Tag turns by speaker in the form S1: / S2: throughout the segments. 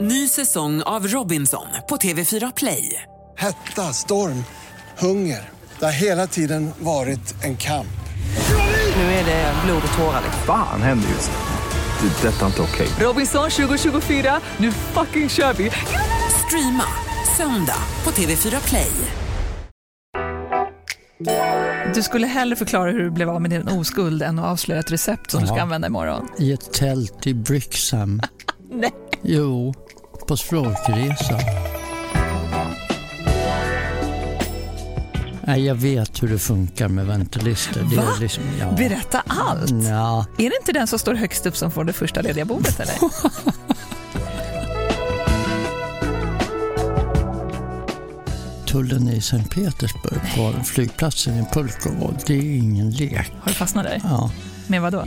S1: Ny säsong av Robinson på TV4 Play.
S2: Hetta, storm, hunger. Det har hela tiden varit en kamp.
S1: Nu är det blod och tårar.
S3: Fan händer just nu. Det. är Detta är inte okej.
S1: Robinson 2024, nu fucking kör vi! Streama söndag på TV4 Play.
S4: Du skulle hellre förklara hur du blev av med din oskuld än att avslöja ett recept som du ska
S5: Ja.
S4: använda imorgon.
S5: I ett tält i Brixham.
S4: Nej.
S5: Jo, på språkresa. Nej, jag vet hur det funkar med ventilister. Det
S4: Va?
S5: är liksom, ja.
S4: Berätta allt!
S5: Ja,
S4: Är det inte den som står högst upp som får det första lediga bordet eller?
S5: tullen i Sankt Petersburg på flygplatsen i Pulkovo, det är ingen lek.
S4: Har du fastnat där?
S5: Ja.
S4: Med vad då?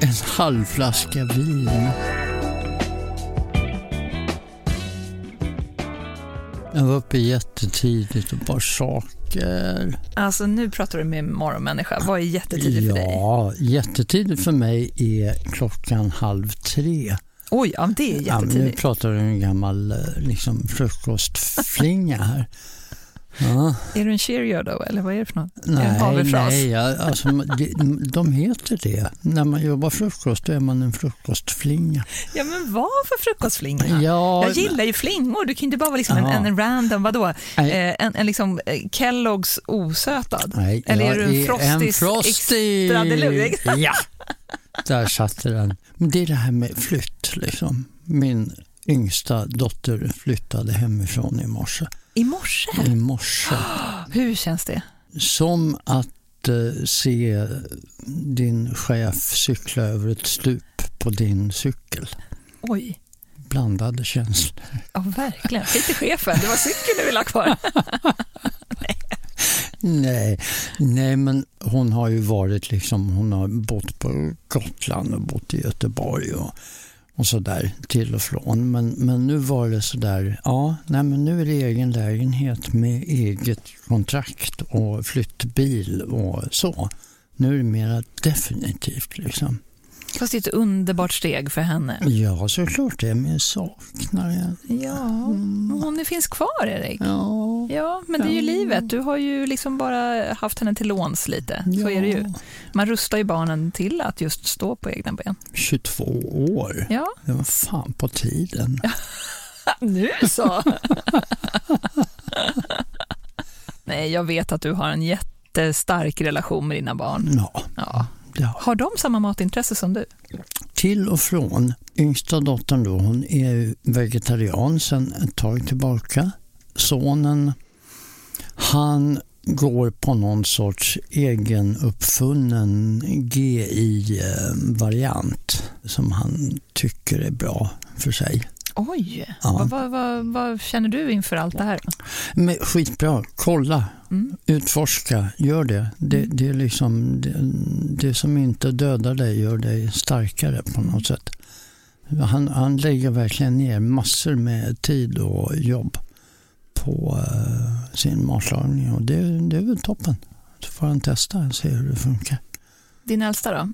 S5: En halv flaska vin. Jag var uppe jättetidigt och bar saker.
S4: Alltså nu pratar du med morgonmänniska. Vad är jättetidigt för dig?
S5: Ja, jättetidigt för mig är klockan halv tre.
S4: Oj, ja, det är
S5: Ja, men nu
S4: jättetidigt.
S5: pratar du en gammal eh, liksom, frukostflinga här. Ja,
S4: Är du en cheerio då, eller vad är det för något? en
S5: nej, nej ja, alltså, de, de heter det. När man jobbar frukost då är man en frukostflinga.
S4: Ja, men vad för frukostflinga?
S5: Ja,
S4: Jag gillar ju flingor. Du kan inte bara vara liksom en,
S5: Ja.
S4: en random, vadå? Eh, en, en liksom eh, Kellogg's osötad.
S5: Nej,
S4: Eller är du en Frosties
S5: Frosty.
S4: extra deluxe?
S5: Ja, där satte den. Men det är det här med flytt. Liksom. Min yngsta dotter flyttade hemifrån i morse.
S4: I morse?
S5: I morse.
S4: Hur känns det?
S5: Som att eh, se din chef cykla över ett stup på din cykel.
S4: Oj,
S5: Blandade känslor.
S4: ja, verkligen. Skit i chefen, det var cykeln du ville ha kvar.
S5: Nej, nej, men hon har ju varit liksom, hon har bott på Gotland och bott i Göteborg och, och så där till och från. Men, men nu var det så där, ja, nej men nu är det egen lägenhet med eget kontrakt och flyttbil och så. Nu är det mera definitivt liksom.
S4: Fast det är ett underbart steg för henne.
S5: Ja, såklart det, men jag saknar henne.
S4: Ja, hon finns kvar Erik.
S5: Ja,
S4: Ja, men det är ju livet. Du har ju liksom bara haft henne till låns lite. Så
S5: ja.
S4: är det ju. Man rustar ju barnen till att just stå på egna ben.
S5: 22 år.
S4: Ja,
S5: Det var fan på tiden.
S4: nu så. Nej, jag vet att du har en jättestark relation med dina barn.
S5: Ja,
S4: Ja.
S5: Ja.
S4: Har de samma matintresse som du?
S5: till och från. Yngsta dottern då, hon är vegetarian sedan ett tag tillbaka. Sonen, han går på någon sorts egenuppfunnen GI-variant som han tycker är bra för sig.
S4: Oj,
S5: Ja.
S4: vad, vad, vad, vad känner du inför allt det här?
S5: Men skitbra, kolla,
S4: Mm.
S5: utforska, gör det. Det, det, är liksom, det, det som inte dödar dig gör dig starkare på något sätt. Han, han lägger verkligen ner massor med tid och jobb på eh, sin matlagning och det, det är väl toppen. Så får han testa och se hur det funkar.
S4: Din äldsta då?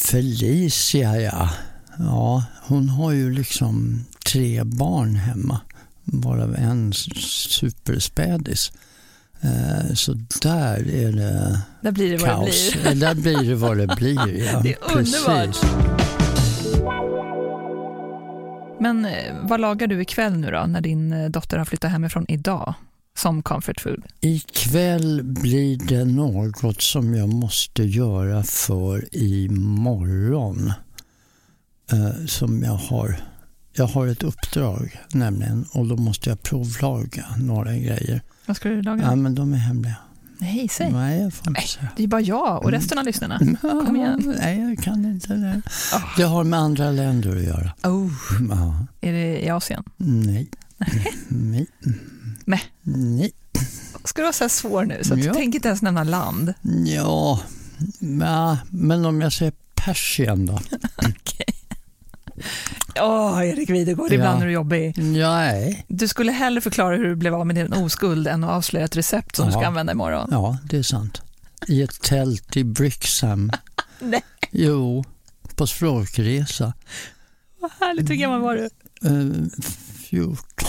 S5: Felicia, ja. Ja, hon har ju liksom tre barn hemma, varav en superspädis. Eh, Så där är det
S4: Där blir det vad det
S5: kaos.
S4: blir.
S5: Där blir det vad det blir. Ja.
S4: Det är underbart. Men eh, vad lagar du ikväll nu då, när din eh, dotter har flyttat hemifrån idag? Som comfort food?
S5: Ikväll blir det något som jag måste göra för imorgon. Eh, som jag har. Jag har ett uppdrag nämligen och då måste jag provlaga några grejer.
S4: Vad ska du laga?
S5: Ja, men de är hemliga.
S4: Nej, säg.
S5: Nej, jag får inte
S4: Nej.
S5: säga.
S4: Det är bara jag och resten av lyssnarna. Kom igen.
S5: Nej, jag kan inte det.
S4: Ah.
S5: Det har med andra länder att göra.
S4: Oh,
S5: Ja.
S4: är det i Asien?
S5: Nej. Nej.
S4: Mäh.
S5: Nej.
S4: Ska du vara så här svår nu? Så att
S5: Ja.
S4: Tänk inte ens nämna land.
S5: Ja, men om jag säger Persien då?
S4: Åh, Erik Videgård, ibland
S5: Ja.
S4: är du jobbig.
S5: Nej.
S4: Du skulle hellre förklara hur du blev av med din oskuld än att avslöja ett recept som du ska
S5: Ja.
S4: använda imorgon.
S5: Ja, det är sant. I ett tält i Brixham.
S4: Nej.
S5: Jo, på språkresa.
S4: Vad härligt, hur gammal var du?
S5: Eh,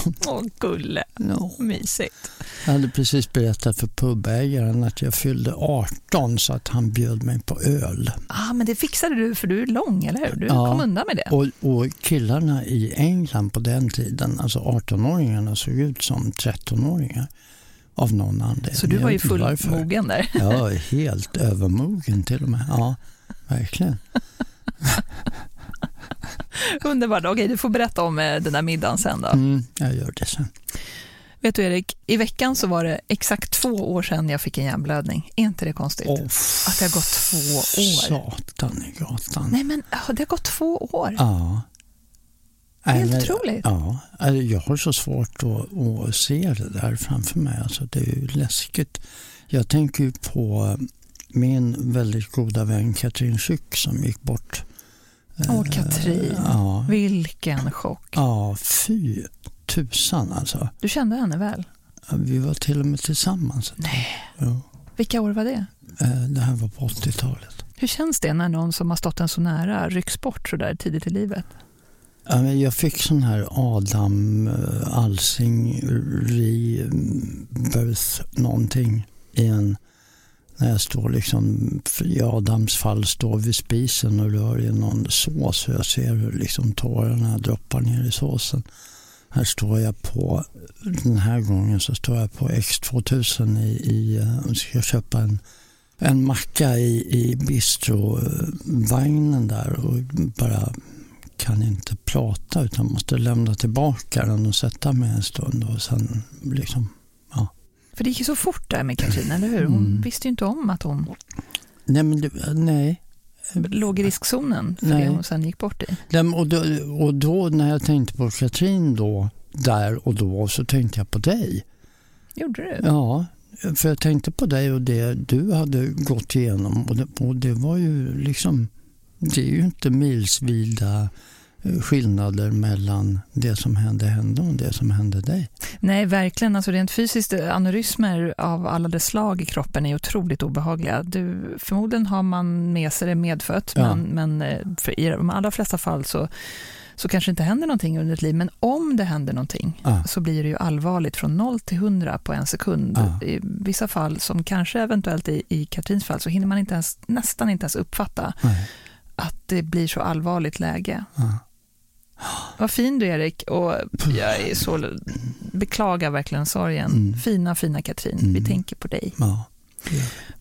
S5: 14.
S4: Åh, gulle.
S5: No.
S4: Mysigt.
S5: Jag hade precis berättat för pubägaren att jag fyllde 18 så att han bjöd mig på öl.
S4: Ah, men det fixade du för du är lång, eller hur? Du
S5: Ja.
S4: kom undan med det.
S5: Och, och killarna i England på den tiden, alltså 18-åringarna såg ut som 13-åringar av någon anledning.
S4: Så du var ju fullmogen där.
S5: Ja, helt övermogen till och med. Ja, verkligen.
S4: Underbart. Okej, du får berätta om eh, den där middagen sen då.
S5: Mm, jag gör det sen.
S4: Vet du Erik, i veckan så var det exakt två år sedan jag fick en hjärnblödning. Är inte det konstigt?
S5: Åh,
S4: Att det har gått två år.
S5: Satan i gatan.
S4: Nej men det har gått två år.
S5: Ja.
S4: Helt
S5: men-
S4: otroligt.
S5: Ja, jag har så svårt att, att se det där framför mig. Alltså, det är ju läskigt. Jag tänker på min väldigt goda vän Katrin Schück som gick bort.
S4: Åh, Katrin.
S5: Ja,
S4: Vilken chock.
S5: ja fy tusan alltså.
S4: Du kände henne väl?
S5: Ja, Vi var till och med tillsammans.
S4: Nej.
S5: Ja.
S4: Vilka år var det?
S5: Eh, Det här var på 80-talet.
S4: Hur känns det när någon som har stått en så nära rycks bort så där tidigt i livet?
S5: Jag fick sån här Adam eh, Alsing rebirth någonting i en när jag står liksom i Adams fall står vid spisen och rör i någon sås och jag ser hur liksom tårarna droppar ner i såsen. Här står jag på, den här gången så står jag på X2000 i, i eh, ska köpa en, en macka i, i bistrovagnen där och bara kan inte prata utan måste lämna tillbaka den och sätta mig en stund och sen liksom,
S4: för det gick ju så fort där med Katrin, eller hur? Hon
S5: Mm.
S4: visste ju inte om att hon
S5: nej men det, nej.
S4: låg i riskzonen för
S5: Nej.
S4: det hon sen gick bort i.
S5: nej och, då, och då när jag tänkte på Katrin då, där och då så tänkte jag på dig.
S4: Gjorde du?
S5: Ja, för jag tänkte på dig och det du hade gått igenom och det, och det var ju liksom, det är ju inte milsvida skillnader mellan det som hände henne och det som hände dig.
S4: Nej, verkligen. Alltså rent fysiskt, eh, aneurysmer av alla dess slag i kroppen är otroligt obehagliga. Du, förmodligen har man med sig det medfött,
S5: Ja.
S4: men, men eh, för i de allra flesta fall så, så kanske inte händer någonting under ett liv. Men om det händer någonting
S5: Ja.
S4: så blir det ju allvarligt från 0 till 100 på en sekund.
S5: Ja.
S4: I vissa fall, som kanske eventuellt i, i Katrins fall, så hinner man inte ens, nästan inte ens uppfatta
S5: Nej.
S4: att det blir så allvarligt läge.
S5: Ja.
S4: Vad fin du Erik och jag är så, beklagar verkligen sorgen.
S5: Mm.
S4: Fina, fina Katrin, vi
S5: Mm.
S4: tänker på dig.
S5: Ja.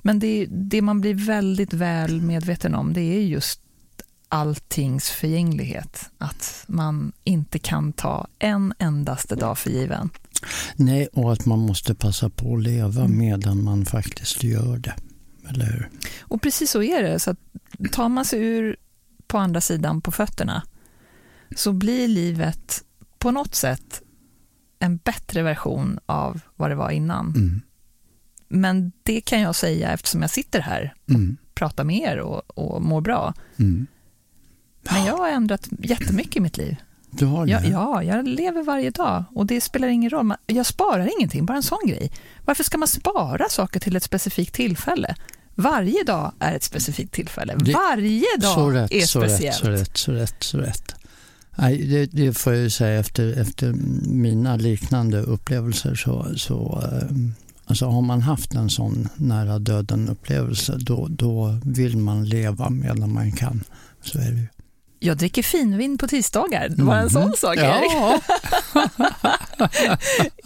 S4: Men det, det man blir väldigt väl medveten om, det är just alltings förgänglighet. Att man inte kan ta en endaste dag för given.
S5: Nej, och att man måste passa på att leva medan man faktiskt gör det. Eller hur?
S4: Och precis så är det. Så tar man sig ur på andra sidan på fötterna så blir livet på något sätt en bättre version av vad det var innan.
S5: Mm.
S4: Men det kan jag säga eftersom jag sitter här
S5: Mm.
S4: pratar med er och, och mår bra.
S5: Mm.
S4: Men jag har ändrat jättemycket i mitt liv.
S5: Du har det?
S4: Ja, ja, jag lever varje dag och det spelar ingen roll. Jag sparar ingenting, bara en sån grej. Varför ska man spara saker till ett specifikt tillfälle? Varje dag är ett specifikt tillfälle. Varje dag
S5: så rätt,
S4: är
S5: så
S4: speciellt.
S5: rätt, så rätt, så rätt, så rätt. Nej, det, det får jag ju säga efter, efter mina liknande upplevelser så, så eh, alltså har man haft en sån nära döden upplevelse då, då vill man leva medan man kan. Så är det ju.
S4: Jag dricker finvin på tisdagar. Det var en sån sak, Erik.
S5: Ja,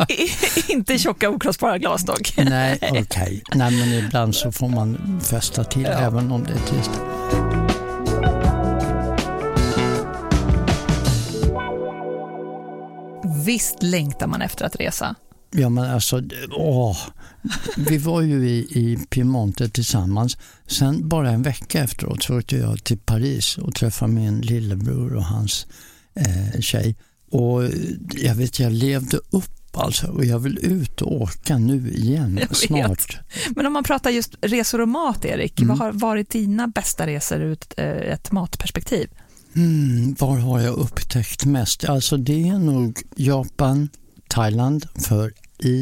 S4: Inte tjocka okrossbara glas dock.
S5: nej, okej. Nej, men ibland så får man fästa till
S4: Ja.
S5: även om det är tisdag.
S4: Visst längtar man efter att resa.
S5: Ja men alltså, åh. Vi var ju i, i Piemonte tillsammans. Sen bara en vecka efteråt så åkte jag till Paris och träffade min lillebror och hans eh, tjej. Och jag vet, jag levde upp alltså och jag vill ut och åka nu igen snart.
S4: Men om man pratar just resor och mat, Erik.
S5: Mm.
S4: Vad har varit dina bästa resor ur ett, eh, ett matperspektiv?
S5: Mm, var har jag upptäckt mest? Alltså det är nog Japan, Thailand för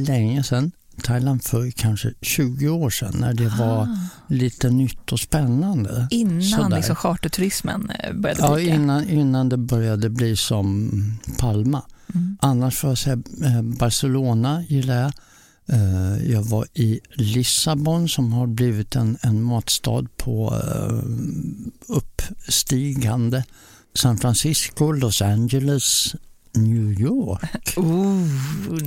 S5: länge sedan. Thailand för kanske 20 år sedan när det var
S4: Ah.
S5: lite nytt och spännande.
S4: Innan
S5: Sådär.
S4: liksom charterturismen eh, började
S5: Ja,
S4: dyka.
S5: innan, innan det började bli som Palma.
S4: Mm.
S5: Annars får jag säga eh, Barcelona gillar jag. Eh, Jag var i Lissabon som har blivit en, en matstad på eh, uppstigande. San Francisco, Los Angeles, New York.
S4: Ooh,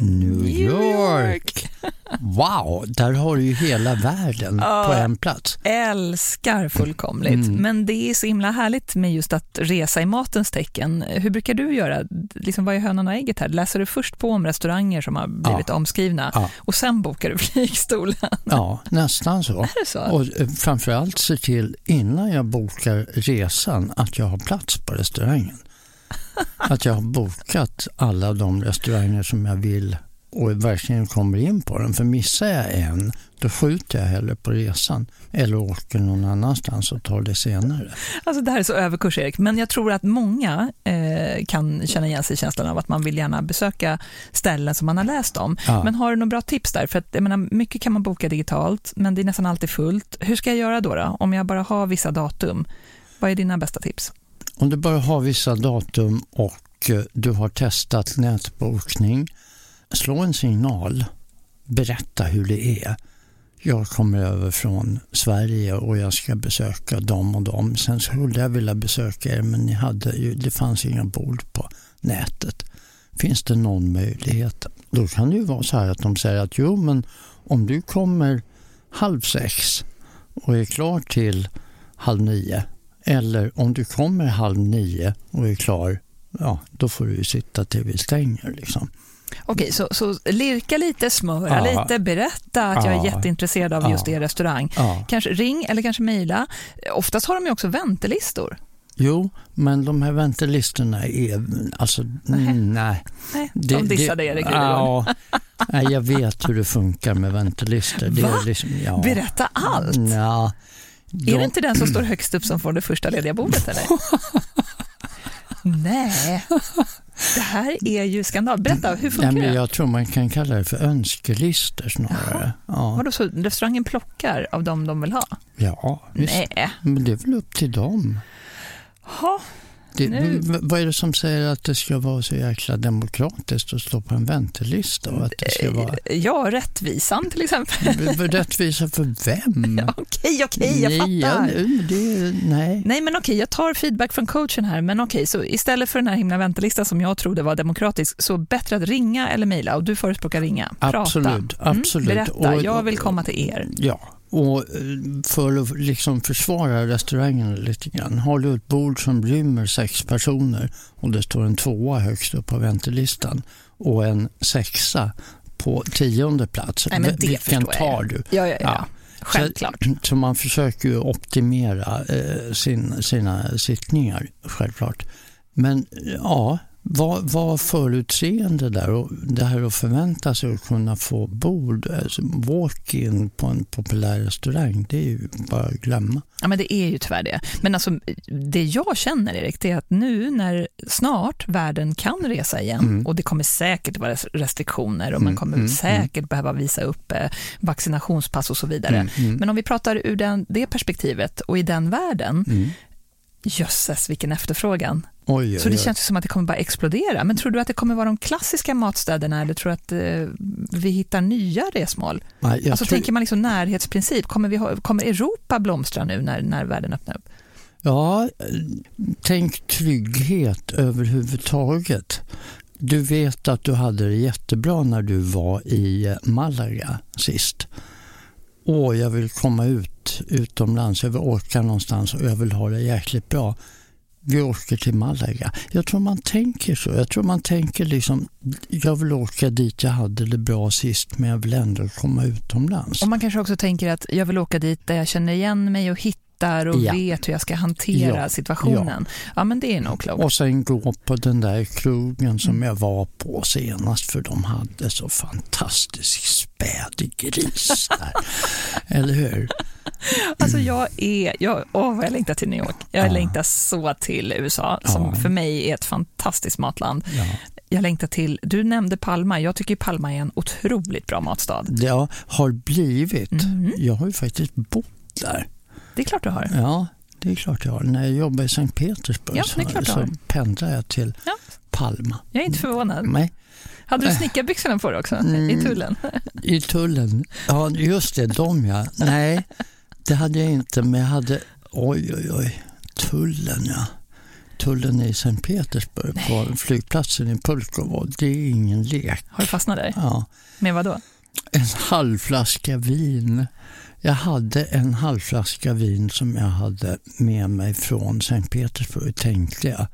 S5: New York. Wow, där har du ju hela världen
S4: Ja.
S5: på en plats.
S4: Älskar fullkomligt.
S5: Mm.
S4: Men det är så himla härligt med just att resa i matens tecken. Hur brukar du göra? Liksom, vad är hönan och ägget här? Läser du först på om restauranger som har blivit omskrivna
S5: Ja.
S4: och sen bokar du flygstolen?
S5: Ja, nästan så.
S4: Är det så?
S5: Och eh, framförallt se till innan jag bokar resan att jag har plats på restaurangen. Att jag har bokat alla de restauranger som jag vill och verkligen kommer in på den. För missar jag en, då skjuter jag hellre på resan eller åker någon annanstans och tar det senare.
S4: Alltså det här är så överkurs Erik, men jag tror att många eh, kan känna igen sig i känslan av att man vill gärna besöka ställen som man har läst om.
S5: Ja.
S4: Men har du några bra tips där? För att, jag menar, mycket kan man boka digitalt, men det är nästan alltid fullt. Hur ska jag göra då, då? Om jag bara har vissa datum? Vad är dina bästa tips?
S5: Om du bara har vissa datum och eh, du har testat nätbokning, slå en signal. Berätta hur det är. Jag kommer över från Sverige och jag ska besöka dem och dem. Sen skulle jag vilja besöka er men ni hade ju, det fanns inga bord på nätet. Finns det någon möjlighet? Då kan det ju vara så här att de säger att jo men om du kommer halv sex och är klar till halv nio eller om du kommer halv nio och är klar, ja, då får du ju sitta till vi stänger. Liksom.
S4: Okej, så, så lirka lite, smöra
S5: Ja.
S4: lite, berätta att jag är
S5: Ja.
S4: jätteintresserad av just
S5: Ja.
S4: er restaurang.
S5: Ja.
S4: Kanske ring eller kanske mejla. Oftast har de ju också väntelistor.
S5: Jo, men de här väntelistorna är, alltså, mm, nej.
S4: Nej,
S5: Det-
S4: de dissade
S5: det-
S4: Erik.
S5: Ja, nej, jag vet hur det funkar med väntelistor. Det
S4: Va?
S5: liksom, ja.
S4: Berätta allt.
S5: Ja,
S4: Är det inte den som står högst upp som får det första lediga bordet eller? Nej, det här är ju skandal. Berätta, hur
S5: nej,
S4: funkar
S5: men
S4: det?
S5: jag tror man kan kalla det för önskelistor snarare. Ja,
S4: Vadå, så restaurangen plockar av dem de vill ha?
S5: ja visst.
S4: Nej.
S5: Men det är väl upp till dem.
S4: Ha.
S5: Det,
S4: Nu-
S5: Vad är det som säger att det ska vara så jäkla demokratiskt att stå på en väntelista? Och att det ska vara
S4: Ja, rättvisan till exempel.
S5: Rättvisa för vem?
S4: Okej, okej, jag
S5: Nej, ja,
S4: fattar.
S5: det, nej.
S4: Nej, men okej, jag tar feedback från coachen här, men okej, så istället för den här himla väntelistan som jag trodde var demokratisk, så bättre att ringa eller mejla och du förespråkar ringa. Prata.
S5: Absolut,
S4: Mm,
S5: absolut.
S4: berätta,
S5: Och-
S4: jag vill komma till er.
S5: Ja, och eh, för att liksom försvara restaurangen lite grann. Har du ett bord som rymmer sex personer och det står en tvåa högst upp på väntelistan och en sexa på tionde plats.
S4: Nej,
S5: Vilken tar du?
S4: Ja, ja, ja.
S5: Ja.
S4: Självklart.
S5: Så, så man försöker ju optimera eh, sin, sina sittningar, självklart. Men ja, var, var förutseende där och det här att förvänta sig att kunna få bord, alltså walk-in på en populär restaurang, det är ju bara att glömma.
S4: Ja, men det är ju tyvärr det. Men alltså, det jag känner, Erik, det är att nu när snart världen kan resa igen
S5: Mm.
S4: och det kommer säkert vara restriktioner och man
S5: Mm,
S4: kommer
S5: mm,
S4: säkert behöva visa upp eh, vaccinationspass och så vidare.
S5: Mm, mm.
S4: Men om vi pratar ur den, det perspektivet och i den världen,
S5: Mm.
S4: jösses vilken efterfrågan.
S5: Oj,
S4: Så det
S5: oj.
S4: känns som att det kommer bara explodera. Men tror du att det kommer vara de klassiska matstäderna eller tror du att eh, vi hittar nya resmål?
S5: Nej,
S4: alltså
S5: tror-
S4: tänker man liksom närhetsprincip, kommer, vi ha, kommer Europa blomstra nu när, när världen öppnar upp?
S5: Ja, tänk trygghet överhuvudtaget. Du vet att du hade det jättebra när du var i Malaga sist. Åh, jag vill komma ut utomlands, jag vill åka någonstans och jag vill ha det jäkligt bra. Vi åker till Malaga. Jag tror man tänker så. Jag tror man tänker liksom, jag vill åka dit jag hade det bra sist men jag vill ändå komma utomlands.
S4: Och man kanske också tänker att jag vill åka dit där jag känner igen mig och hittar och
S5: Ja.
S4: vet hur jag ska hantera
S5: Ja.
S4: situationen. Ja, men det är nog klokt.
S5: Och sen gå på den där krogen som jag var på senast för de hade så fantastisk späd gris där. Eller hur?
S4: Alltså jag är, jag, åh jag längtar till New York. Jag
S5: Ja.
S4: längtar så till USA, som
S5: Ja.
S4: för mig är ett fantastiskt matland.
S5: Ja.
S4: Jag längtar till, du nämnde Palma, jag tycker Palma är en otroligt bra matstad.
S5: Det har- blivit.
S4: Mhm.
S5: Jag har ju faktiskt bott där.
S4: Det är klart du har.
S5: Ja, det är klart jag har. När jag jobbade i Sankt Petersburg
S4: Ja,
S5: så, pendlade jag till
S4: Ja.
S5: Palma.
S4: Jag är inte förvånad.
S5: Nej,
S4: Hade du snickarbyxorna på dig också,
S5: Mm.
S4: i tullen?
S5: i tullen. Ja, just det, de ja. Nej, det hade jag inte, men jag hade, oj oj oj, tullen ja. Tullen i Sankt Petersburg på flygplatsen i Pulkovo, det är ingen lek.
S4: Har du fastnat där?
S5: Ja.
S4: Med vad då?
S5: En halv flaska vin. Jag hade en halv flaska vin som jag hade med mig från Sankt Petersburg, tänkte jag.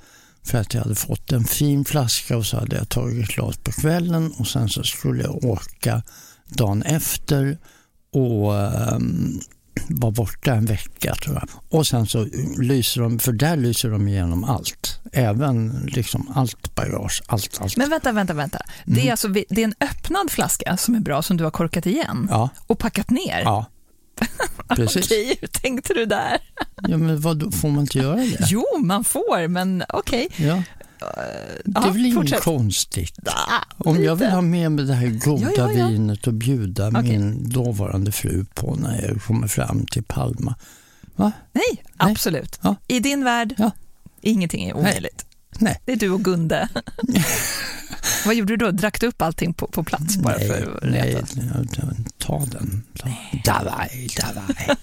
S5: För att jag hade fått en fin flaska och så hade jag tagit glas på kvällen och sen så skulle jag åka dagen efter och um, var borta en vecka tror jag. Och sen så lyser de, för där lyser de igenom allt. Även liksom allt bagage, allt, allt.
S4: Men vänta, vänta, vänta. Det, är alltså, det är en öppnad flaska som är bra, som du har korkat igen
S5: Ja,
S4: och packat ner?
S5: ja. Precis.
S4: Okej, hur tänkte du där?
S5: Ja, men vad, får man inte göra det?
S4: Jo, man får, men okej.
S5: Ja. Det är väl inget
S4: fortsätt.
S5: konstigt. Om jag vill ha med mig det här goda
S4: Ja, ja,
S5: vinet och bjuda
S4: Okej.
S5: min dåvarande fru på när jag kommer fram till Palma. Va?
S4: Nej, absolut.
S5: Ja.
S4: I din värld, ingenting är omöjligt.
S5: Nej.
S4: Det är du och Gunde. Vad gjorde du då? Drack du upp allting på, på plats bara
S5: nej,
S4: för att
S5: nej,
S4: retas?
S5: ta den. Ta. Davaj, davaj.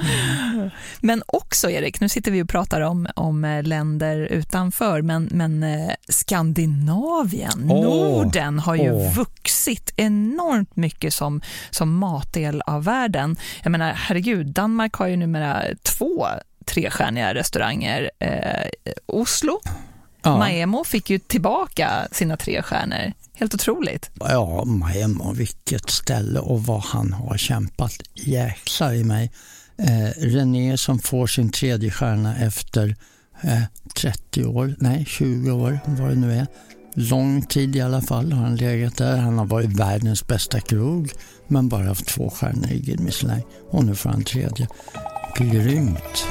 S4: Men också, Erik, nu sitter vi och pratar om, om eh, länder utanför, men, men eh, Skandinavien,
S5: Åh,
S4: Norden har ju
S5: åh.
S4: vuxit enormt mycket som, som matdel av världen. Jag menar, herregud, Danmark har ju numera två trestjärniga restauranger. Eh, Oslo,
S5: Ja,
S4: Maemo fick ju tillbaka sina tre stjärnor. Helt otroligt.
S5: ja Maemo, vilket ställe och vad han har kämpat. Jäklar i mig. Eh, René som får sin tredje stjärna efter eh, 30 år, nej 20 år, vad det nu är. Lång tid i alla fall har han legat där. Han har varit världens bästa krog men bara haft två stjärnor i Guide Michelin. Och nu får han tredje. Grymt!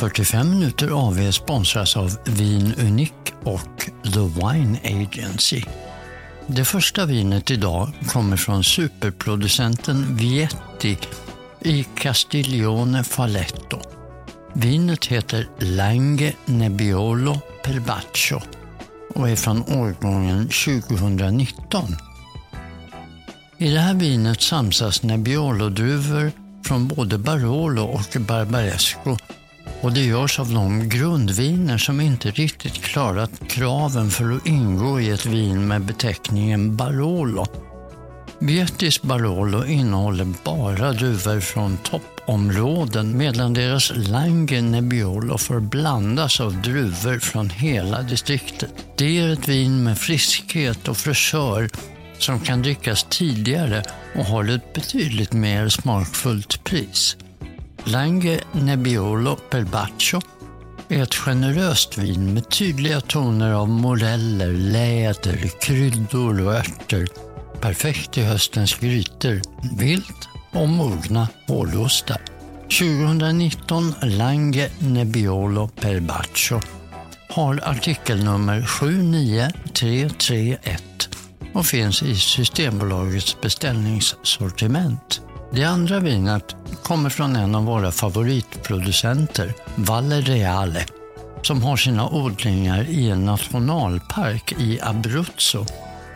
S5: ...45 minuter AV sponsras av Vin Unik och The Wine Agency. Det första vinet idag kommer från superproducenten Vietti i Castiglione Falletto. Vinet heter Lange Nebbiolo Perbaccio och är från årgången 2019. I det här vinet samsas Nebbiolo-druvor från både Barolo och Barbaresco och det görs av de grundviner som inte riktigt klarat kraven för att ingå i ett vin med beteckningen Barolo. Vietis Barolo innehåller bara druvor från toppområden medan deras Lange Nebbiolo får blandas av druvor från hela distriktet. Det är ett vin med friskhet och fräschör som kan drickas tidigare och har ett betydligt mer smakfullt pris. Lange Nebbiolo Perbaccio är ett generöst vin med tydliga toner av moreller, läder, kryddor och örter. Perfekt i höstens grytor, vilt och mogna hårdostar. 2019 Lange Nebbiolo Perbaccio har artikelnummer 79331 och finns i Systembolagets beställningssortiment. Det andra vinet kommer från en av våra favoritproducenter, Valle Reale, som har sina odlingar i en nationalpark i Abruzzo.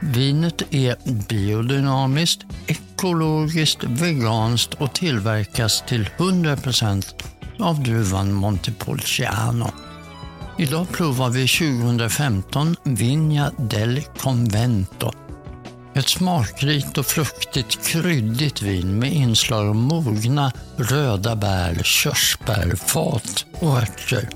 S5: Vinet är biodynamiskt, ekologiskt, veganskt och tillverkas till 100% av druvan Montepulciano. Idag provar vi 2015 Vigna del Convento. Ett smakrikt och fruktigt kryddigt vin med inslag av mogna röda bär, körsbär, fat och örter.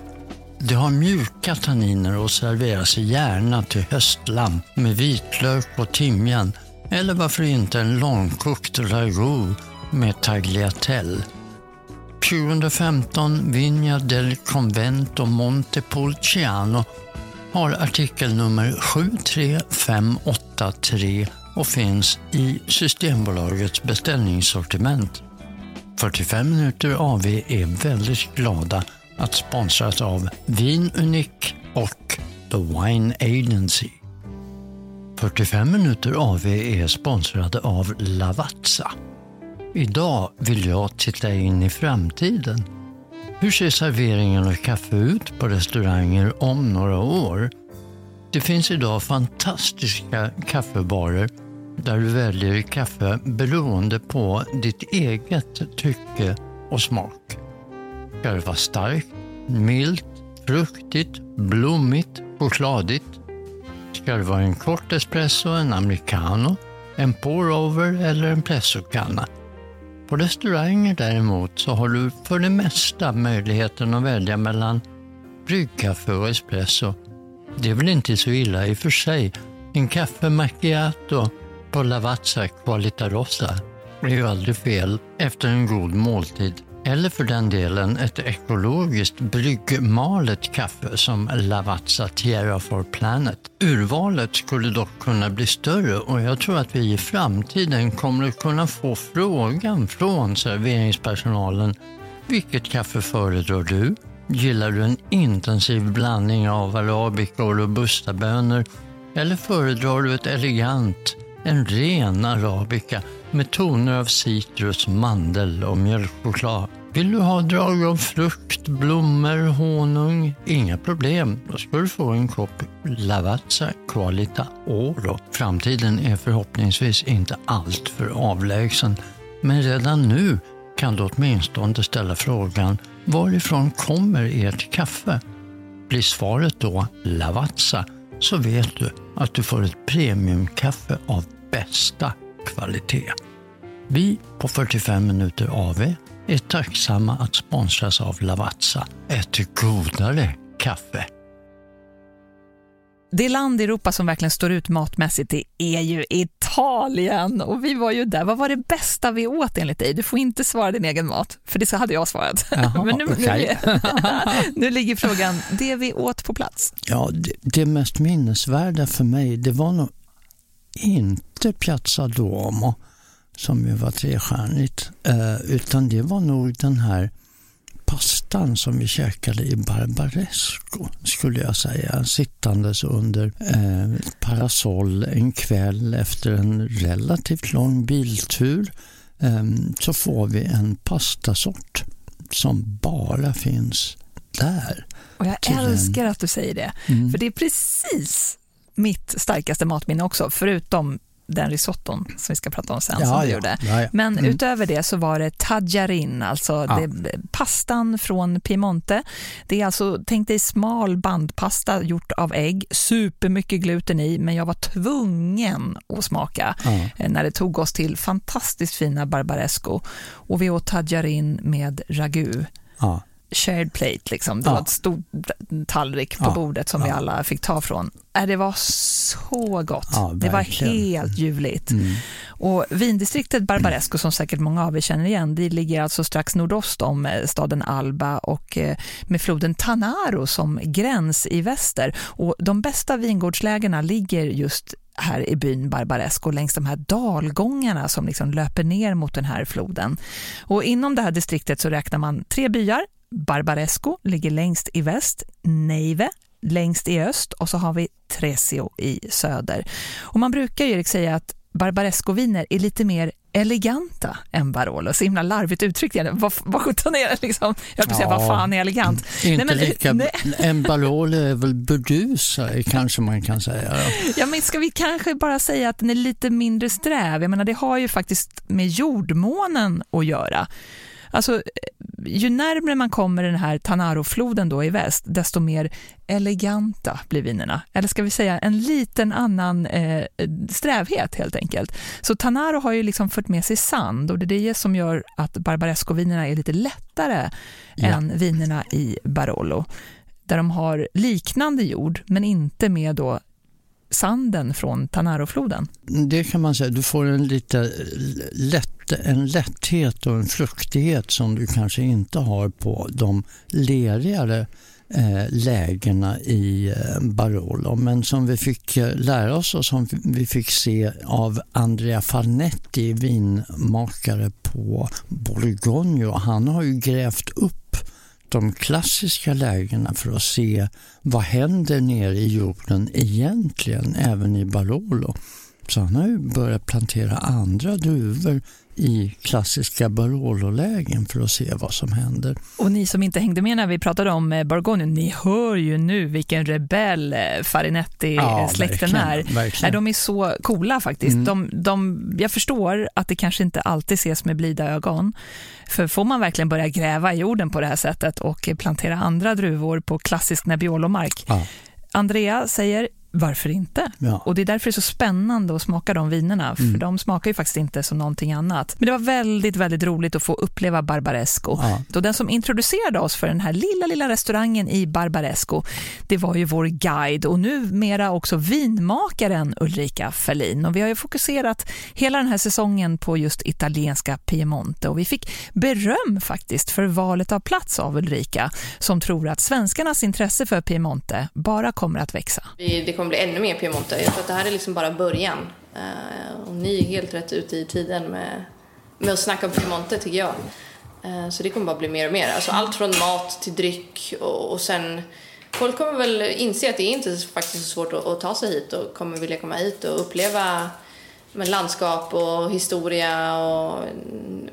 S5: Det har mjuka tanniner och serveras gärna till höstlamm med vitlök och timjan eller varför inte en långkokt ragout med tagliatelle. 2015 Vigna del Convento Montepulciano har artikelnummer 73583 och finns i Systembolagets beställningssortiment. 45 minuter AV är väldigt glada att sponsras av Vin Unik och The Wine Agency. 45 minuter AV är sponsrade av Lavazza. Idag vill jag titta in i framtiden. Hur ser serveringen av kaffe ut på restauranger om några år? Det finns idag fantastiska kaffebarer där du väljer kaffe beroende på ditt eget tycke och smak. Ska det vara starkt, milt, fruktigt, blommigt, chokladigt? Ska det vara en kort espresso, en americano, en pour-over eller en pressokanna? På restauranger däremot så har du för det mesta möjligheten att välja mellan bryggkaffe och espresso. Det är väl inte så illa i och för sig. En kaffe macchiato på Lavazza Qualita Rossa är ju aldrig fel efter en god måltid. Eller för den delen ett ekologiskt bryggmalet kaffe som Lavazza Tierra for Planet. Urvalet skulle dock kunna bli större och jag tror att vi i framtiden kommer att kunna få frågan från serveringspersonalen vilket kaffe föredrar du? Gillar du en intensiv blandning av arabica och robusta bönor? eller föredrar du ett elegant, en ren arabica med toner av citrus, mandel och mjölkchoklad? Vill du ha drag av frukt, blommor, honung? Inga problem, då ska du få en kopp Lavazza Qualita Oro. Framtiden är förhoppningsvis inte allt för avlägsen, men redan nu kan du åtminstone ställa frågan varifrån kommer ert kaffe? Blir svaret då Lavazza så vet du att du får ett premiumkaffe av bästa kvalitet. Vi på 45 minuter AV är tacksamma att sponsras av Lavazza, ett godare kaffe.
S4: Det land i Europa som verkligen står ut matmässigt det är ju Italien. Och vi var ju där. Vad var det bästa vi åt enligt dig? Du får inte svara din egen mat, för det så hade jag svarat.
S5: Jaha,
S4: Men nu,
S5: okej.
S4: nu, nu ligger frågan, det vi åt på plats.
S5: Ja, det, det mest minnesvärda för mig, det var nog inte Piazza Duomo, som ju var trestjärnigt, eh, utan det var nog den här pastan som vi käkade i Barbaresco, skulle jag säga, sittandes under eh, parasoll en kväll efter en relativt lång biltur eh, så får vi en pastasort som bara finns där.
S4: Och jag
S5: Till en-
S4: älskar att du säger det,
S5: Mm.
S4: för det är precis mitt starkaste matminne också, förutom den risotton som vi ska prata om sen som du gjorde.
S5: ja, ja.
S4: Men
S5: Mm.
S4: utöver det så var det tajarin, alltså
S5: Ja.
S4: det, pastan från Piemonte. Det är alltså, tänk dig smal bandpasta gjort av ägg, supermycket gluten i, men jag var tvungen att smaka
S5: Ja.
S4: eh, när det tog oss till fantastiskt fina Barbaresco. Och vi åt tajarin med ragu
S5: Ja.
S4: Shared plate, liksom. det
S5: Ja.
S4: var ett stort tallrik på
S5: Ja.
S4: bordet som vi
S5: Ja.
S4: alla fick ta från. Äh, det var så gott. Det var helt ljuvligt.
S5: Mm.
S4: Och vindistriktet Barbaresco, som säkert många av er känner igen, det ligger alltså strax nordost om eh, staden Alba och eh, med floden Tanaro som gräns i väster. Och de bästa vingårdslägena ligger just här i byn Barbaresco längs de här dalgångarna som liksom löper ner mot den här floden. Och inom det här distriktet så räknar man tre byar. Barbaresco ligger längst i väst, Neive längst i öst och så har vi Tresio i söder. Och man brukar ju Erik säga att Barbaresco-viner är lite mer eleganta än Barolo. Så himla larvigt uttryckt igen. Vad, vad sjutton är det liksom? Jag höll säga,
S5: Ja.
S4: vad fan är elegant?
S5: Inte
S4: men-
S5: lika,
S4: nej.
S5: en Barolo är väl burdusare kanske man kan säga. Ja,
S4: men ska vi kanske bara säga att den är lite mindre sträv? Jag menar, det har ju faktiskt med jordmånen att göra. Alltså, ju närmare man kommer den här Tanaro-floden då i väst, desto mer eleganta blir vinerna. Eller ska vi säga en liten annan eh, strävhet helt enkelt. Så Tanaro har ju liksom fört med sig sand och det är det som gör att Barbaresco-vinerna är lite lättare
S5: Ja.
S4: än vinerna i Barolo. Där de har liknande jord, men inte med då sanden från Tanarofloden.
S5: Det kan man säga. Du får en lite lätt, en lätthet och en fruktighet som du kanske inte har på de lerigare eh, lägena i eh, Barolo. Men som vi fick eh, lära oss och som vi fick se av Andrea Farnetti, vinmakare på Borgogno. Han har ju grävt upp de klassiska lägena för att se vad händer nere i jorden egentligen, även i Barolo. Så han har ju börjat plantera andra druvor i klassiska Barolo-lägen för att se vad som händer.
S4: Och ni som inte hängde med när vi pratade om eh, Borgogno, ni hör ju nu vilken rebell eh, Farinetti-släkten
S5: ja,
S4: är.
S5: Verkligen.
S4: De är så coola faktiskt. Mm. De, de, jag förstår att det kanske inte alltid ses med blida ögon. För får man verkligen börja gräva i jorden på det här sättet och plantera andra druvor på klassisk Nebbiolo-mark, ja. Andrea säger varför inte? Ja. Och det är därför det är så spännande att smaka de vinerna, för mm. de smakar ju faktiskt inte som någonting annat. Men det var väldigt, väldigt roligt att få uppleva Barbaresco. Ja. Och den som introducerade oss för den här lilla, lilla restaurangen i Barbaresco, det var ju vår guide och numera också vinmakaren Ulrika Ferlin. Och vi har ju fokuserat hela den här säsongen på just italienska Piemonte och vi fick beröm faktiskt för valet av plats av Ulrika, som tror att svenskarnas intresse för Piemonte bara kommer att växa.
S6: Det kommer bli ännu mer Piemonte. Jag tror att det här är liksom bara början. Uh, och ni är helt rätt ute i tiden med, med att snacka om Piemonte tycker jag. Uh, så det kommer bara bli mer och mer. Alltså allt från mat till dryck och, och sen Folk kommer väl inse att det är inte faktiskt så svårt att, att ta sig hit och kommer vilja komma hit och uppleva med landskap och historia och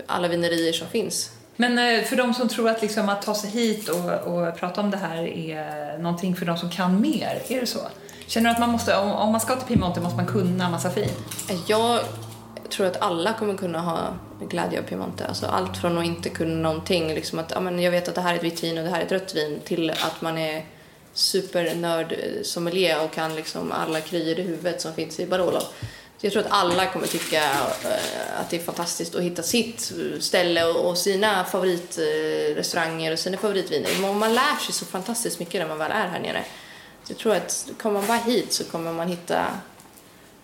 S6: alla vinerier som finns.
S4: Men eh, för de som tror att, liksom, att ta sig hit och, och prata om det här är någonting för de som kan mer, är det så? Känner du att man måste, om, om man ska till Piemonte måste man kunna massa fin?
S6: Jag tror att alla kommer kunna ha glädje av Piemonte. Alltså allt från att inte kunna någonting, liksom att ja, men jag vet att det här är ett vitt vin och det här är ett rött vin, till att man är supernörd sommelier och kan liksom alla kryer i huvudet som finns i Barolo. Så jag tror att alla kommer tycka eh, att det är fantastiskt att hitta sitt ställe och sina favoritrestauranger och sina favoritviner. Man lär sig så fantastiskt mycket när man väl är här nere. Jag tror att kommer man bara hit så kommer man hitta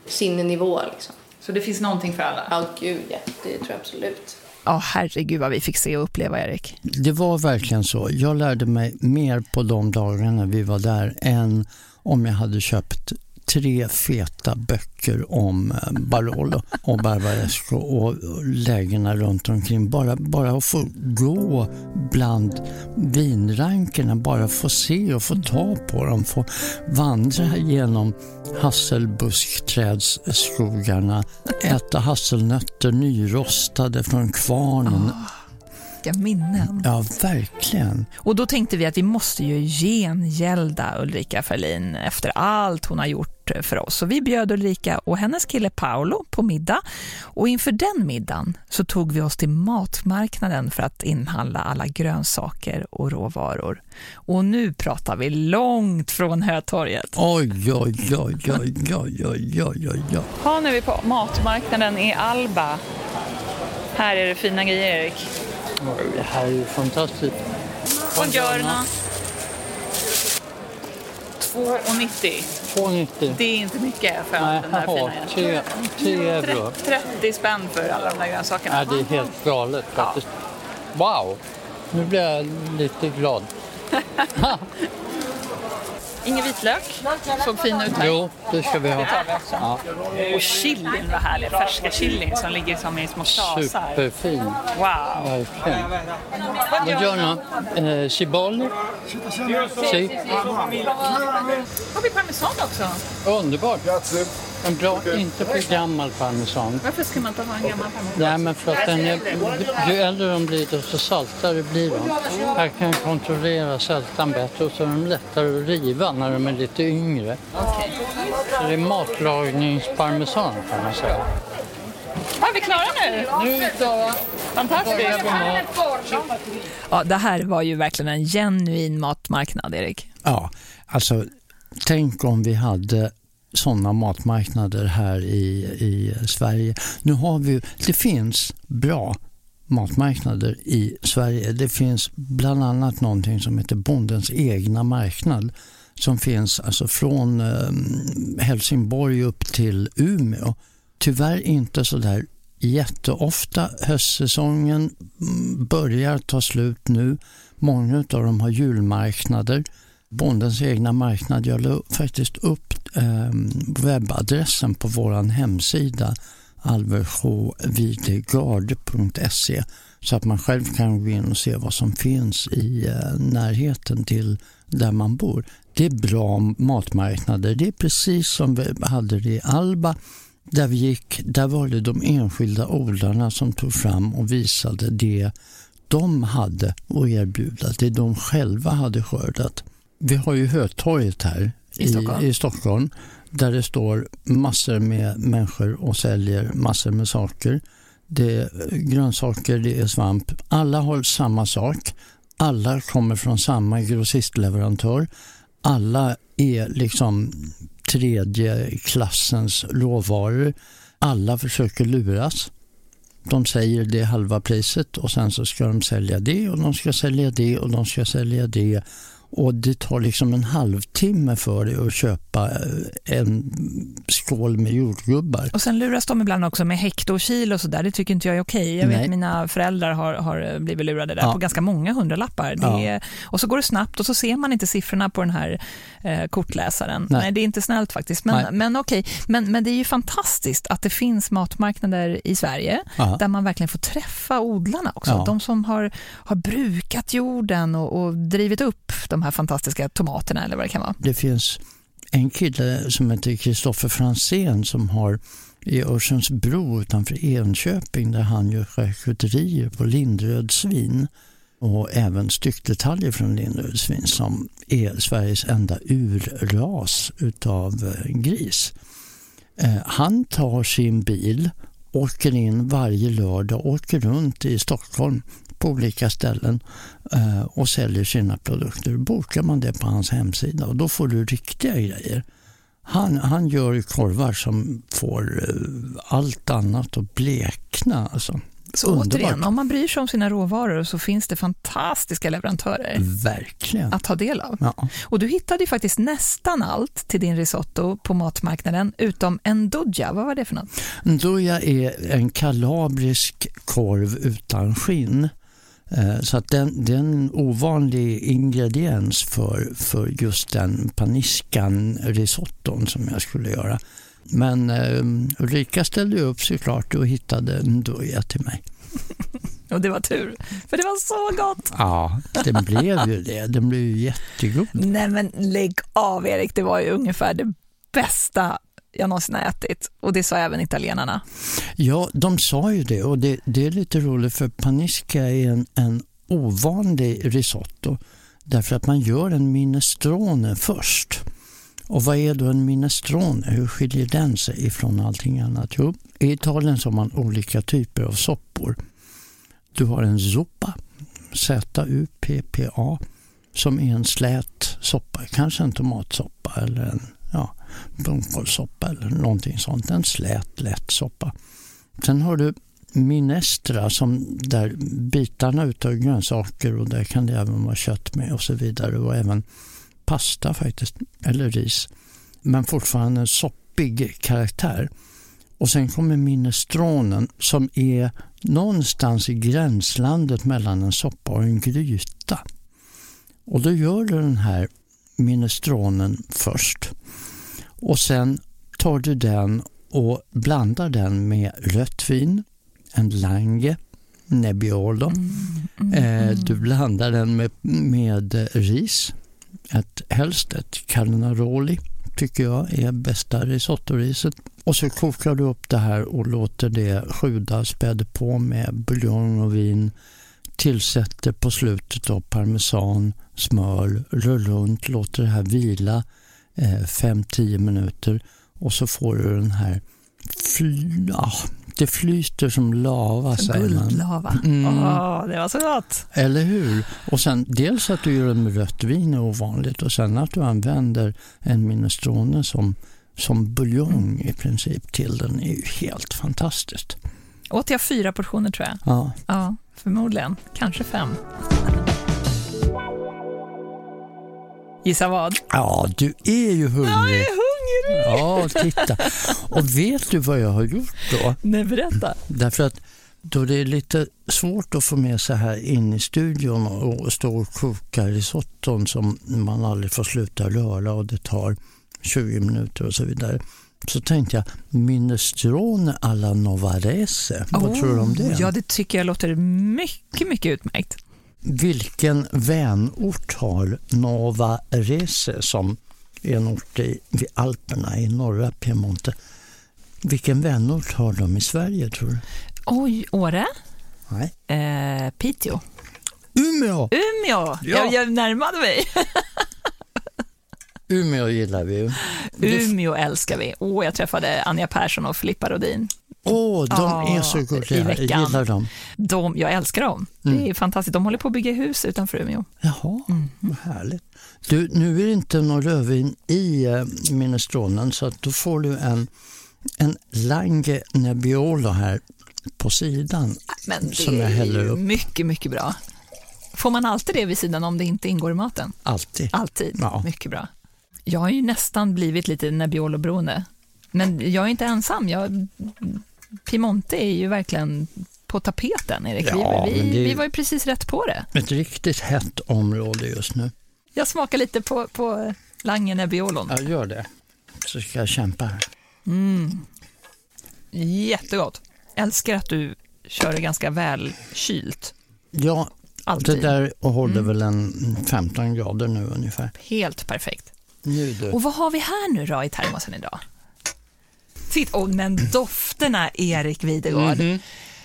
S6: sin nivå. Liksom.
S4: Så det finns någonting för alla?
S6: Ja, gud ja. Det tror jag absolut.
S4: Ja, oh, herregud vad vi fick se och uppleva, Erik.
S5: Det var verkligen så. Jag lärde mig mer på de dagarna vi var där än om jag hade köpt tre feta böcker om eh, Barolo och Barbaresco och lägena runt omkring. Bara, bara att få gå bland vinrankerna, bara få se och få ta på dem, få vandra genom hasselbuskträdsskogarna, äta hasselnötter nyrostade från kvarnen. Oh
S4: vilka minnen.
S5: Ja, verkligen.
S4: Och då tänkte vi att vi måste ju gengälda Ulrika Ferlin efter allt hon har gjort för oss. Så vi bjöd Ulrika och hennes kille Paolo på middag. Och inför den middagen så tog vi oss till matmarknaden för att inhandla alla grönsaker och råvaror. Och nu pratar vi långt från Hötorget.
S5: Oj, oj, oj, oj, oj, oj, oj, oj.
S4: Ja, nu är vi på matmarknaden i Alba. Här är det fina grejer, Erik.
S5: Det här är ju fantastiskt.
S4: Buongiorno. 2,90.
S5: 2,90.
S4: Det är inte mycket för Nej, den här aha, fina
S5: 10 euro.
S4: 30 spänn för alla de där grönsakerna.
S5: Nej, det är helt galet faktiskt. Ja. Wow! Nu blir jag lite glad.
S4: Ingen vitlök. Såg fin ut här.
S5: Jo, det ska vi ha.
S4: Ja. Och chilin var härlig. Färska chilin som ligger som i små klasar.
S5: Superfin.
S4: Wow.
S5: Verkligen. Buongiorno. Eh, ciboli? Si.
S4: Har vi parmesan också?
S5: Underbart. En bra, inte för gammal parmesan.
S4: Varför ska man inte ha en gammal parmesan?
S5: Nej, men för att den är, ju äldre de blir desto saltare blir de. Här kan kontrollera sältan bättre och så är de lättare att riva när de är lite yngre.
S4: Okay.
S5: Så det är matlagningsparmesan kan man säga.
S4: Ja, är vi klara nu?
S5: Nu är vi klara.
S4: Fantastiskt. Ja, det här var ju verkligen en genuin matmarknad, Erik.
S5: Ja, alltså tänk om vi hade sådana matmarknader här i, i Sverige. Nu har vi, det finns bra matmarknader i Sverige. Det finns bland annat någonting som heter Bondens egna marknad som finns alltså från eh, Helsingborg upp till Umeå. Tyvärr inte så där jätteofta. Höstsäsongen mm, börjar ta slut nu Många av dem har julmarknader. Bondens egna marknad. Jag la faktiskt upp eh, webbadressen på vår hemsida alversjåvidegard.se så att man själv kan gå in och se vad som finns i eh, närheten till där man bor. Det är bra matmarknader. Det är precis som vi hade det i Alba där vi gick. Där var det de enskilda odlarna som tog fram och visade det de hade att erbjuda, det de själva hade skördat. Vi har ju Hötorget här
S4: I Stockholm.
S5: i, i Stockholm där det står massor med människor och säljer massor med saker. Det är grönsaker, det är svamp. Alla har samma sak. Alla kommer från samma grossistleverantör. Alla är liksom tredje klassens råvaror. Alla försöker luras. De säger det är halva priset och sen så ska de sälja det och de ska sälja det och de ska sälja det. Och det tar liksom en halvtimme för dig att köpa eh, en skål med jordgubbar.
S4: Och sen luras de ibland också med hekto och kilo och sådär. Det tycker inte jag är okej. Jag
S5: Nej.
S4: vet mina föräldrar har, har blivit lurade där
S5: Ja.
S4: på ganska många hundralappar.
S5: Ja.
S4: är, och så går det snabbt och så ser man inte siffrorna på den här eh, kortläsaren. Nej.
S5: Nej.
S4: det är inte snällt faktiskt.
S5: Nej.
S4: Men, men okej, men, men det är ju fantastiskt att det finns matmarknader i Sverige
S5: Ja.
S4: där man verkligen får träffa odlarna också.
S5: Ja.
S4: De som har, har brukat jorden och, och drivit upp de här fantastiska tomaterna eller vad det kan vara.
S5: Det finns en kille som heter Kristoffer Fransén som har i Örsundsbro utanför Enköping där han gör charkuterier på lindrödsvin och även styckdetaljer från lindrödsvin som är Sveriges enda urras utav eh, gris. Eh, han tar sin bil, åker in varje lördag, åker runt i Stockholm på olika ställen eh, och säljer sina produkter. Då Bokar man det på hans hemsida och då får du riktiga grejer. Han, han gör korvar som får eh, allt annat att blekna. Alltså.
S4: Så
S5: Underbart.
S4: återigen, om man bryr sig om sina råvaror så finns det fantastiska leverantörer
S5: Verkligen.
S4: att ta del av.
S5: Ja.
S4: Och du hittade ju faktiskt nästan allt till din risotto på matmarknaden utom en doggia. Vad var det för något?
S5: Nduja är en kalabrisk korv utan skinn. Eh, Så att den, det är en ovanlig ingrediens för, för just den paniskan risotton som jag skulle göra. Men eh, Ulrika ställde upp såklart och hittade Nduja till mig.
S4: Och det var tur, för det var så gott.
S5: Ja, den blev ju det. Den blev ju jättegod.
S4: Nej men lägg av Erik, det var ju ungefär det bästa jag någonsin har ätit. Och det sa även italienarna.
S5: Ja, de sa ju det och det, det är lite roligt för panisca är en, en ovanlig risotto därför att man gör en minestrone först. Och vad är då en minestrone? Hur skiljer den sig ifrån allting annat? Jo, i Italien så har man olika typer av soppor. Du har en zuppa, Z-U-P-P-A, som är en slät soppa, kanske en tomatsoppa eller en ja, blomkålssoppa eller någonting sånt. En slät, lätt soppa. Sen har du minestra som där bitarna utav grönsaker och där kan det även vara kött med och så vidare och även pasta faktiskt, eller ris. Men fortfarande en soppig karaktär. Och sen kommer minestronen som är någonstans i gränslandet mellan en soppa och en gryta. Och då gör du den här minestronen först. Och sen tar du den och blandar den med rött vin, en Lange, Nebbiolo. Eh, du blandar den med, med ris, ett, helst ett Carnaroli tycker jag är bästa risottoriset. Och så kokar du upp det här och låter det sjuda, späder på med buljong och vin. Tillsätter på slutet av parmesan, smör, rör runt, låter det här vila eh, 5-10 minuter och så får du den här fly, ja, ah, det flyter som lava säger man.
S4: Guldlava.
S5: Mm.
S4: Åh, det var så gott.
S5: Eller hur? Och sen dels att du gör den med rött vin är ovanligt och sen att du använder en minestrone som, som buljong i princip till den är ju helt fantastiskt.
S4: Åt jag fyra portioner tror jag.
S5: Ja,
S4: Ja, förmodligen. Kanske fem. Gissa vad?
S5: ja du är ju hungrig. Ja, titta. Och vet du vad jag har gjort då?
S4: Nej, berätta.
S5: Därför att då det är lite svårt att få med sig här in i studion och stå och koka risotton som man aldrig får sluta röra och det tar 20 minuter och så vidare. Så tänkte jag, minestrone alla Novarese. Vad tror du om det?
S4: Ja, det tycker jag låter mycket, mycket utmärkt.
S5: Vilken vänort har Novarese som en ort i, vid Alperna i norra Piemonte? Vilken vänort har de i Sverige tror du?
S4: Oj, Åre?
S5: Nej.
S4: Eh, Piteå?
S5: Umeå!
S4: Umeå!
S5: Ja.
S4: Jag, jag närmade mig.
S5: Umeå gillar vi ju.
S4: Umeå älskar vi. Åh, jag träffade Anja Persson och Filippa Rodin.
S5: Åh, de
S4: Ja,
S5: är så gulliga. Jag gillar dem.
S4: De, jag älskar dem.
S5: Mm.
S4: Det är fantastiskt. De håller på att bygga hus utanför Umeå.
S5: Jaha,
S4: Mm.
S5: vad härligt. Du, nu är det inte någon rödvin i eh, minestronen så att då får du en, en Lange Nebbiolo här på sidan.
S4: Men
S5: Som jag häller upp.
S4: mycket, mycket bra. Får man alltid det vid sidan om det inte ingår i maten?
S5: Alltid.
S4: Alltid.
S5: Ja.
S4: Mycket bra. Jag har ju nästan blivit lite Nebbiolo-beroende. Men jag är inte ensam. Jag, Piemonte är ju verkligen på tapeten, Erik.
S5: Ja,
S4: vi, vi, vi var ju precis rätt på det.
S5: Ett riktigt hett område just nu.
S4: Jag smakar lite på, på Lange Nebbiolon.
S5: Ja, gör det. Så ska jag kämpa här.
S4: Jättegott. Älskar att du kör det ganska väl kylt.
S5: Ja,
S4: Alltid.
S5: det där håller
S4: Mm.
S5: väl en 15 grader nu ungefär.
S4: Helt perfekt.
S5: Nu du.
S4: Och vad har vi här nu då i termosen idag? Titta, oh, men dofterna Erik Videgård.
S5: Mhm.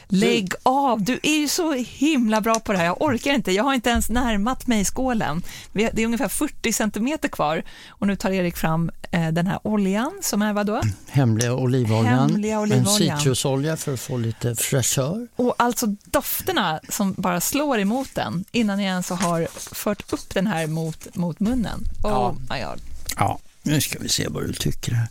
S4: Lägg av, du är ju så himla bra på det här. Jag orkar inte, jag har inte ens närmat mig skålen. Det är ungefär 40 centimeter kvar och nu tar Erik fram eh, den här oljan som är vad då?
S5: Hemliga olivoljan.
S4: Hemliga
S5: En
S4: olivoljan.
S5: citrusolja för att få lite fräschör.
S4: Och alltså dofterna som bara slår emot den innan jag ens har fört upp den här mot, mot munnen. Oh
S5: Ja.
S4: my God.
S5: Ja, nu ska vi se vad du tycker här.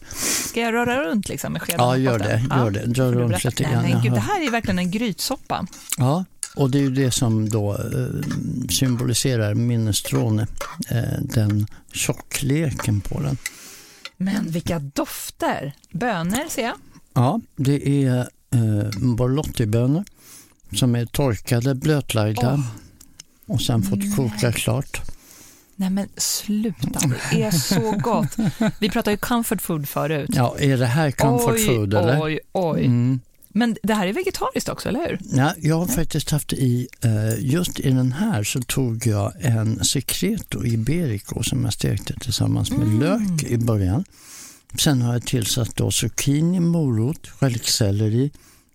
S4: Ska jag röra runt liksom med skeden?
S5: Ja, gör det, gör det. Dra runt lite grann,
S4: gud, det här är verkligen en grytsoppa.
S5: Ja, och det är ju det som då eh, symboliserar minestrone, eh, den tjockleken på den.
S4: Men vilka dofter! Bönor ser jag.
S5: Ja, det är eh, borlottibönor som är torkade, blötlagda
S4: Åh.
S5: och sen fått koka klart.
S4: Nej men sluta, det är så gott. Vi pratade ju comfort food förut.
S5: Ja, är det här comfort
S4: oj,
S5: food eller?
S4: Oj, oj.
S5: Mm.
S4: Men det här är vegetariskt också, eller hur?
S5: Ja, jag har faktiskt haft i, eh, just i den här så tog jag en secreto iberico som jag stekte tillsammans med
S4: Mm.
S5: lök i början. Sen har jag tillsatt då zucchini, morot, stjälkselleri,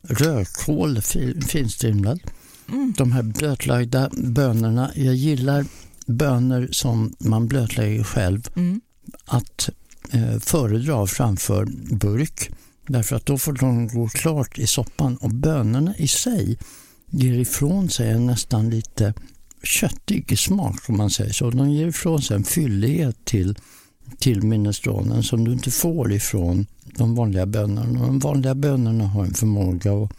S5: rödkål fi- finstrimlad.
S4: Mm.
S5: De här blötlagda bönorna, jag gillar bönor som man blötlägger själv
S4: Mm.
S5: att eh, föredra framför burk. Därför att då får de gå klart i soppan och bönorna i sig ger ifrån sig en nästan lite köttig smak om man säger så. De ger ifrån sig en fyllighet till, till minestronen som du inte får ifrån de vanliga bönorna. De vanliga bönorna har en förmåga att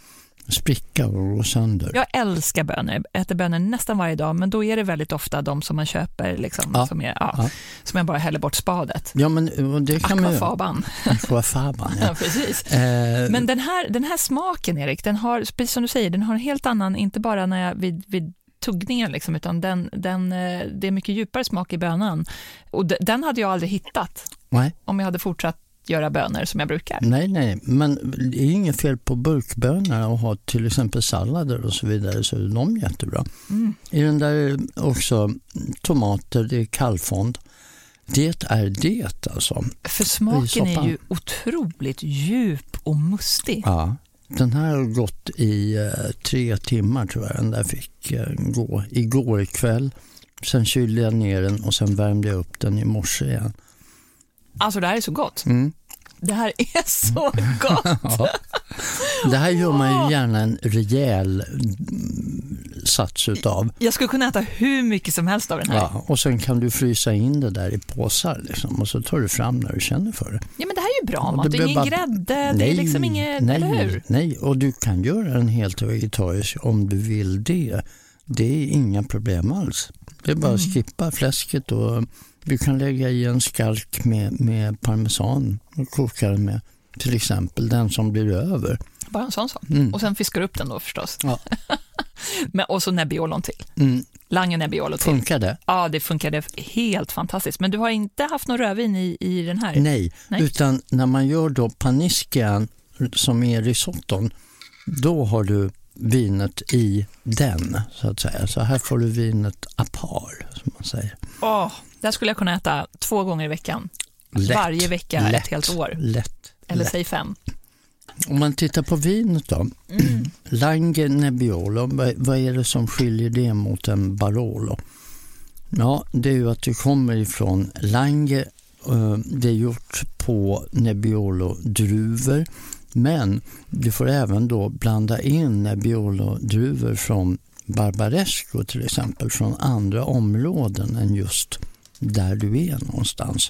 S5: spricka och gå sönder.
S4: Jag älskar bönor, jag äter bönor nästan varje dag, men då är det väldigt ofta de som man köper, liksom,
S5: Ja.
S4: som, är, ja,
S5: Ja.
S4: som jag bara häller bort spadet.
S5: Ja, men det kan man ju...
S4: Aquafaban.
S5: Aquafaban,
S4: Ja,
S5: ja.
S4: precis.
S5: Eh,
S4: Men den här, den här smaken, Erik, den har, precis som du säger, den har en helt annan, inte bara när jag, vid, vid tuggningen, liksom, utan den, den, eh, det är mycket djupare smak i bönan. Och de, den hade jag aldrig hittat
S5: nej.
S4: om jag hade fortsatt göra bönor som jag brukar.
S5: Nej, nej, men det är inget fel på burkbönor och ha till exempel sallader och så vidare så är de jättebra.
S4: Mm.
S5: I den där också tomater, det är kallfond. Det är det alltså.
S4: För smaken är ju otroligt djup och mustig.
S5: Ja. Den här har gått i eh, tre timmar tror jag. Den där fick eh, gå igår kväll. Sen kylde jag ner den och sen värmde jag upp den i morse igen.
S4: Alltså det här är så gott.
S5: Mm.
S4: Det här är så gott.
S5: Ja. Det här gör man ju gärna en rejäl sats utav.
S4: Jag skulle kunna äta hur mycket som helst av den här. Ja,
S5: Ja, och sen kan du frysa in det där i påsar liksom, och så tar du fram när du känner för det.
S4: men det här är ju bra
S5: Och
S4: mat.
S5: det
S4: är ingen
S5: bara-
S4: grädde, det är liksom inget,
S5: nej,
S4: eller hur?
S5: nej, och du kan göra den helt vegetarisk om du vill det. Det är inga problem alls. Det är bara att
S4: Mm.
S5: skippa fläsket och du kan lägga i en skalk med, med parmesan och koka den med till exempel den som blir över.
S4: Bara en sån sak.
S5: Mm.
S4: Och sen fiskar du upp den då förstås.
S5: Ja.
S4: Men, och så Nebbiolon till.
S5: Mm.
S4: Lange Nebbiolo till.
S5: Funkar det?
S4: Ja, det funkade helt fantastiskt. Men du har inte haft någon rödvin i, i den här?
S5: Nej,
S4: Nej.
S5: utan när man gör då paniskan som är risotton, då har du vinet i den, så att säga. Så här får du vinet apar, som man säger.
S4: Åh, där skulle jag kunna äta två gånger i veckan.
S5: Lätt,
S4: Varje vecka
S5: lätt,
S4: ett helt år.
S5: Lätt.
S4: Eller
S5: lätt.
S4: säg fem.
S5: Om man tittar på vinet då.
S4: Mm.
S5: Lange Nebbiolo, vad, är det som skiljer det mot en Barolo? Ja, det är ju att det kommer ifrån Lange. eh, Det är gjort på Nebbiolo-druvor. Men du får även då blanda in Nebbiolo-druvor från Barbaresco till exempel, från andra områden än just där du är någonstans.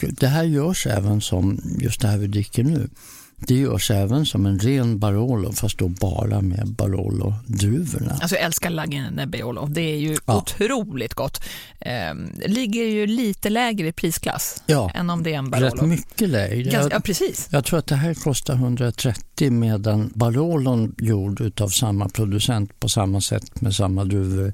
S5: Det här görs även som, just det här vi dricker nu, det görs även som en ren Barolo fast då bara med Barolo-druvorna.
S4: Alltså jag älskar Lange Nebbiolo. Det är ju
S5: Ja.
S4: otroligt gott. Ehm, ligger ju lite lägre i prisklass
S5: Ja,
S4: än om det är en
S5: rätt
S4: Barolo.
S5: mycket lägre.
S4: Ganska, ja,
S5: Jag,
S4: precis.
S5: jag tror att det här kostar 130 medan Barolon gjord utav samma producent på samma sätt med samma druvor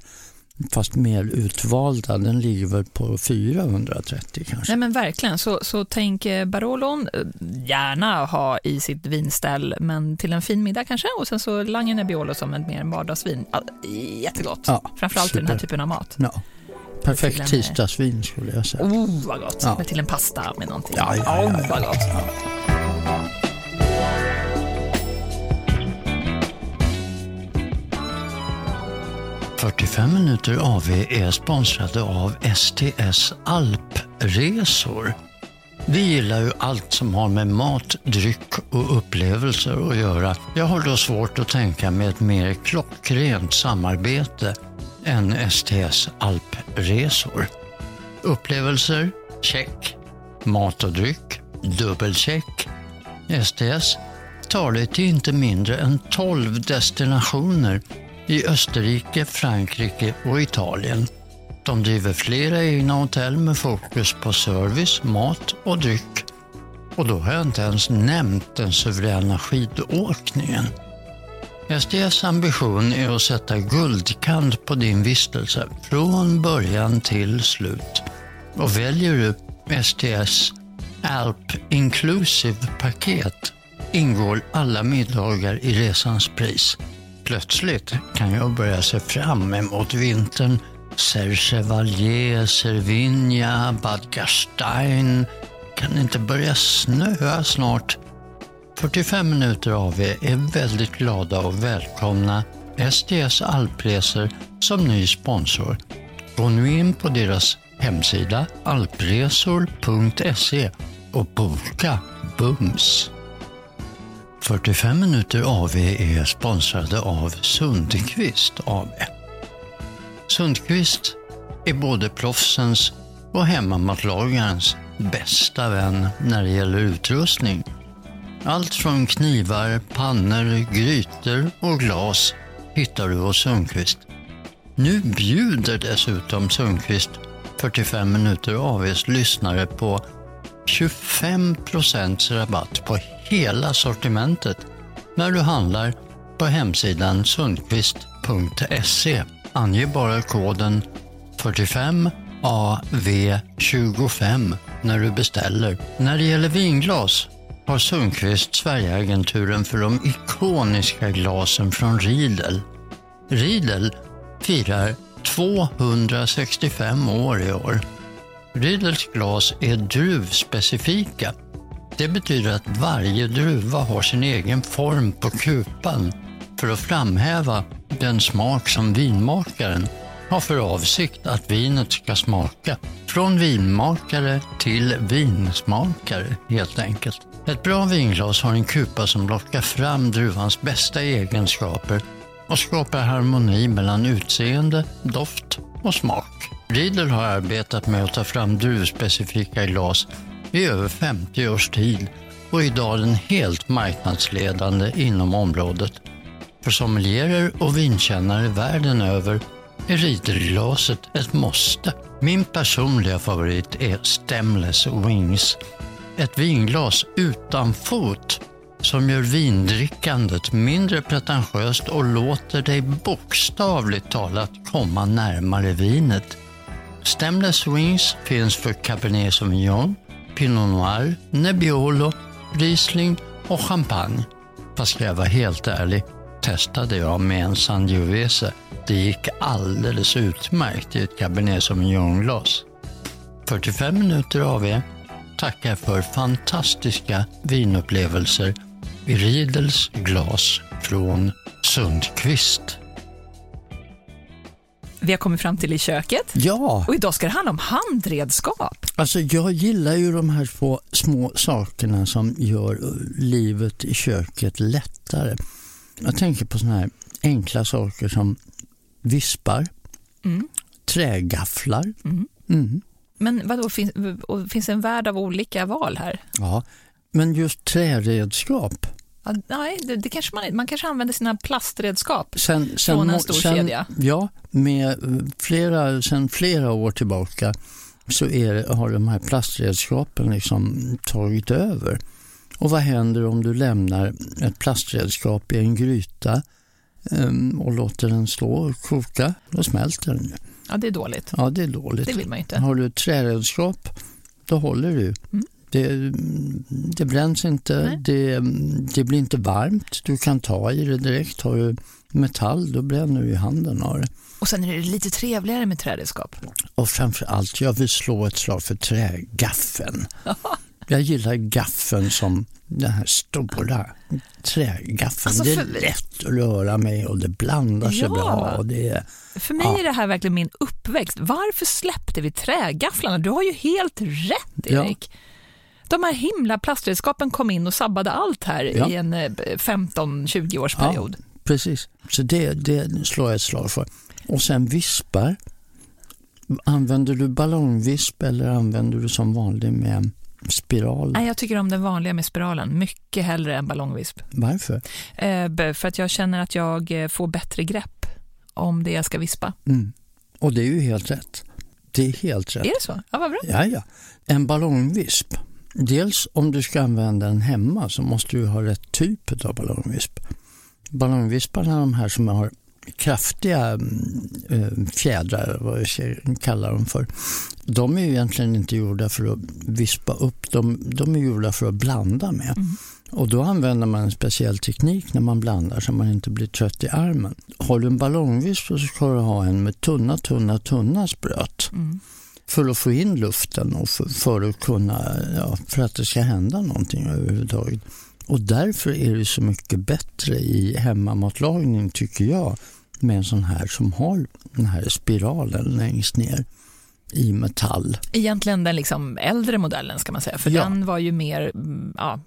S5: fast mer utvalda, den ligger väl på 430 kanske.
S4: Nej men verkligen, så, så tänk eh, Barolon, eh, gärna ha i sitt vinställ, men till en fin middag kanske, och sen så Lange Nebbiolo som ett mer vardagsvin. Ja, jättegott,
S5: Ja,
S4: framförallt i den här
S5: super.
S4: typen av mat.
S5: Ja. Perfekt
S4: en-
S5: tisdagsvin skulle jag säga.
S4: Oh, vad gott!
S5: Ja.
S4: Men till en pasta med någonting.
S5: Ja, ja, ja,
S4: oh,
S5: ja.
S4: vad gott!
S5: 45 minuter AV är sponsrade av STS Alpresor. Vi gillar ju allt som har med mat, dryck och upplevelser att göra. Jag har då svårt att tänka mig ett mer klockrent samarbete än STS Alpresor. Upplevelser? Check. Mat och dryck? Dubbelcheck. STS tar dig till inte mindre än 12 destinationer i Österrike, Frankrike och Italien. De driver flera egna hotell med fokus på service, mat och dryck. Och då har jag inte ens nämnt den suveräna skidåkningen. STS ambition är att sätta guldkant på din vistelse från början till slut. Och väljer du STS Alp Inclusive paket ingår alla middagar i resans pris. Plötsligt kan jag börja se fram emot vintern. Serre Chevalier, Cervinia, Bad Gastein. Kan det inte börja snöa snart? 45 minuter av er är väldigt glada och välkomna STS Alpresor som ny sponsor. Gå nu in på deras hemsida alpresor.se och boka bums. 45 minuter AV är sponsrade av Sundqvist AB. Sundqvist är både proffsens och hemmamatlagarens bästa vän när det gäller utrustning. Allt från knivar, pannor, grytor och glas hittar du hos Sundqvist. Nu bjuder dessutom Sundqvist 45 minuter AVs lyssnare på 25 rabatt på hela sortimentet när du handlar på hemsidan sundqvist.se. Ange bara koden 45AV25 när du beställer. När det gäller vinglas har Sundqvist Sverigeagenturen för de ikoniska glasen från Riedel. Riedel firar 265 år i år. Riedels glas är druvspecifika. Det betyder att varje druva har sin egen form på kupan för att framhäva den smak som vinmakaren har för avsikt att vinet ska smaka. Från vinmakare till vinsmakare helt enkelt. Ett bra vinglas har en kupa som lockar fram druvans bästa egenskaper och skapar harmoni mellan utseende, doft och smak. Riedel har arbetat med att ta fram druvspecifika glas i över 50 års tid och är idag den helt marknadsledande inom området. För sommelierer och vinkännare världen över är Riedelglaset ett måste. Min personliga favorit är Stemless Wings. Ett vinglas utan fot som gör vindrickandet mindre pretentiöst och låter dig bokstavligt talat komma närmare vinet. Stemless Wings finns för Cabernet Sauvignon, Pinot Noir, Nebbiolo, Riesling och Champagne. Fast ska jag vara helt ärlig testade jag med en Sangiovese. Det gick alldeles utmärkt i ett Cabernet Sauvignon-glas. 45 minuter av er tackar för fantastiska vinupplevelser i Riedels glas från Sundqvist.
S4: Vi har kommit fram till i köket.
S5: Ja,
S4: Och idag ska det handla om handredskap.
S5: alltså jag gillar ju de här två små sakerna som gör livet i köket lättare. Jag tänker på såna här enkla saker som vispar,
S4: Mm.
S5: trägafflar.
S4: Mm.
S5: Mm.
S4: Men vadå, finns, finns en värld av olika val här?
S5: Ja, men just träredskap.
S4: Ja, nej, det, det kanske man, man kanske använder sina plastredskap.
S5: Sen, sen,
S4: Från en stor
S5: sen,
S4: kedja.
S5: Ja, med eh, flera, sen flera år tillbaka så det- har de här plastredskapen liksom tagit över. Och vad händer om du lämnar ett plastredskap i en gryta em, och låter den stå och koka? Då smälter den ju.
S4: Ja, det är dåligt.
S5: Ja, det är dåligt.
S4: Det vill man inte.
S5: Har du ett träredskap, då håller du.
S4: Mm.
S5: Det, det bränns inte, det, det blir inte varmt, du kan ta i det direkt. Har du metall, då bränner du i handen av det.
S4: Och sen är det lite trevligare med träredskap.
S5: Och framför allt, jag vill slå ett slag för trägaffeln. Jag gillar gaffeln som den här stora trägaffeln.
S4: Alltså,
S5: det är
S4: för-
S5: lätt att röra med och det blandar sig
S4: Ja.
S5: bra. Och det är,
S4: För mig
S5: Ja.
S4: är det här verkligen min uppväxt. Varför släppte vi trägafflarna? Du har ju helt rätt,
S5: Ja.
S4: De här himla plastredskapen kom in och sabbade allt här
S5: Ja.
S4: i en eh, 15-20 års period.
S5: Precis, så det, det slår jag ett slag för. Och sen vispar. Använder du ballongvisp eller använder du som vanlig med spiral?
S4: Nej, jag tycker om den vanliga med spiralen mycket hellre än ballongvisp.
S5: Varför?
S4: Eh, för att jag känner att jag eh, får bättre grepp om det jag ska vispa.
S5: Mm. Och det är ju helt rätt. Det är helt rätt.
S4: Är det så? Ja, vad bra.
S5: Ja, ja. En ballongvisp. Dels om du ska använda den hemma så måste du ha rätt typ av ballongvisp. Ballongvisparna är de här som har kraftiga mm, eh, fjädrar, vad jag ska kalla dem för. De är ju egentligen inte gjorda för att vispa upp, de, de är gjorda för att blanda med.
S4: Mm.
S5: Och då använder man en speciell teknik när man blandar så man inte blir trött i armen. Har du en ballongvisp så ska du ha en med tunna, tunna, tunna spröt
S4: Mm
S5: för att få in luften och för, för att kunna, ja, för att det ska hända någonting överhuvudtaget. Och därför är det så mycket bättre i hemmamatlagning tycker jag med en sån här som har den här spiralen längst ner i metall.
S4: Egentligen den liksom äldre modellen ska man säga, för
S5: Ja.
S4: den var ju mer mm, ja,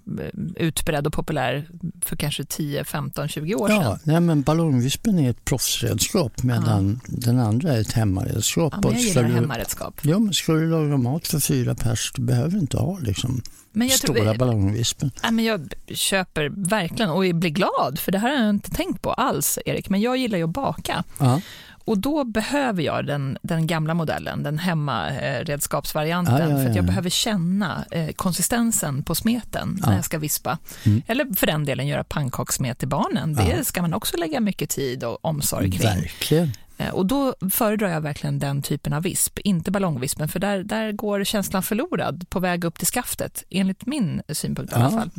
S4: utbredd och populär för kanske 10, 15, 20 år
S5: Ja,
S4: sedan.
S5: nej, men ballongvispen är ett proffsredskap medan den andra är ett hemmaredskap.
S4: Ja, men jag gillar
S5: du,
S4: hemmaredskap.
S5: Ja, men ska du laga mat för fyra pers, du behöver inte ha liksom,
S4: Men jag, tror,
S5: stora ballongvispen.
S4: Nej, men jag köper verkligen och blir glad, för det här har jag inte tänkt på alls, Erik. Men jag gillar ju att baka.
S5: Ja.
S4: Och då behöver jag den, den gamla modellen, den hemmaredskapsvarianten,
S5: Ja, ja,
S4: för att jag
S5: ja.
S4: behöver känna eh, konsistensen på smeten när
S5: Ja.
S4: jag ska vispa.
S5: Mm.
S4: Eller för den delen göra pannkakssmet till barnen. Det
S5: Ja.
S4: ska man också lägga mycket tid och omsorg kring.
S5: Verkligen.
S4: Eh, Och då föredrar jag verkligen den typen av visp, inte ballongvispen, för där, där går känslan förlorad på väg upp till skaftet, enligt min synpunkt i alla fall.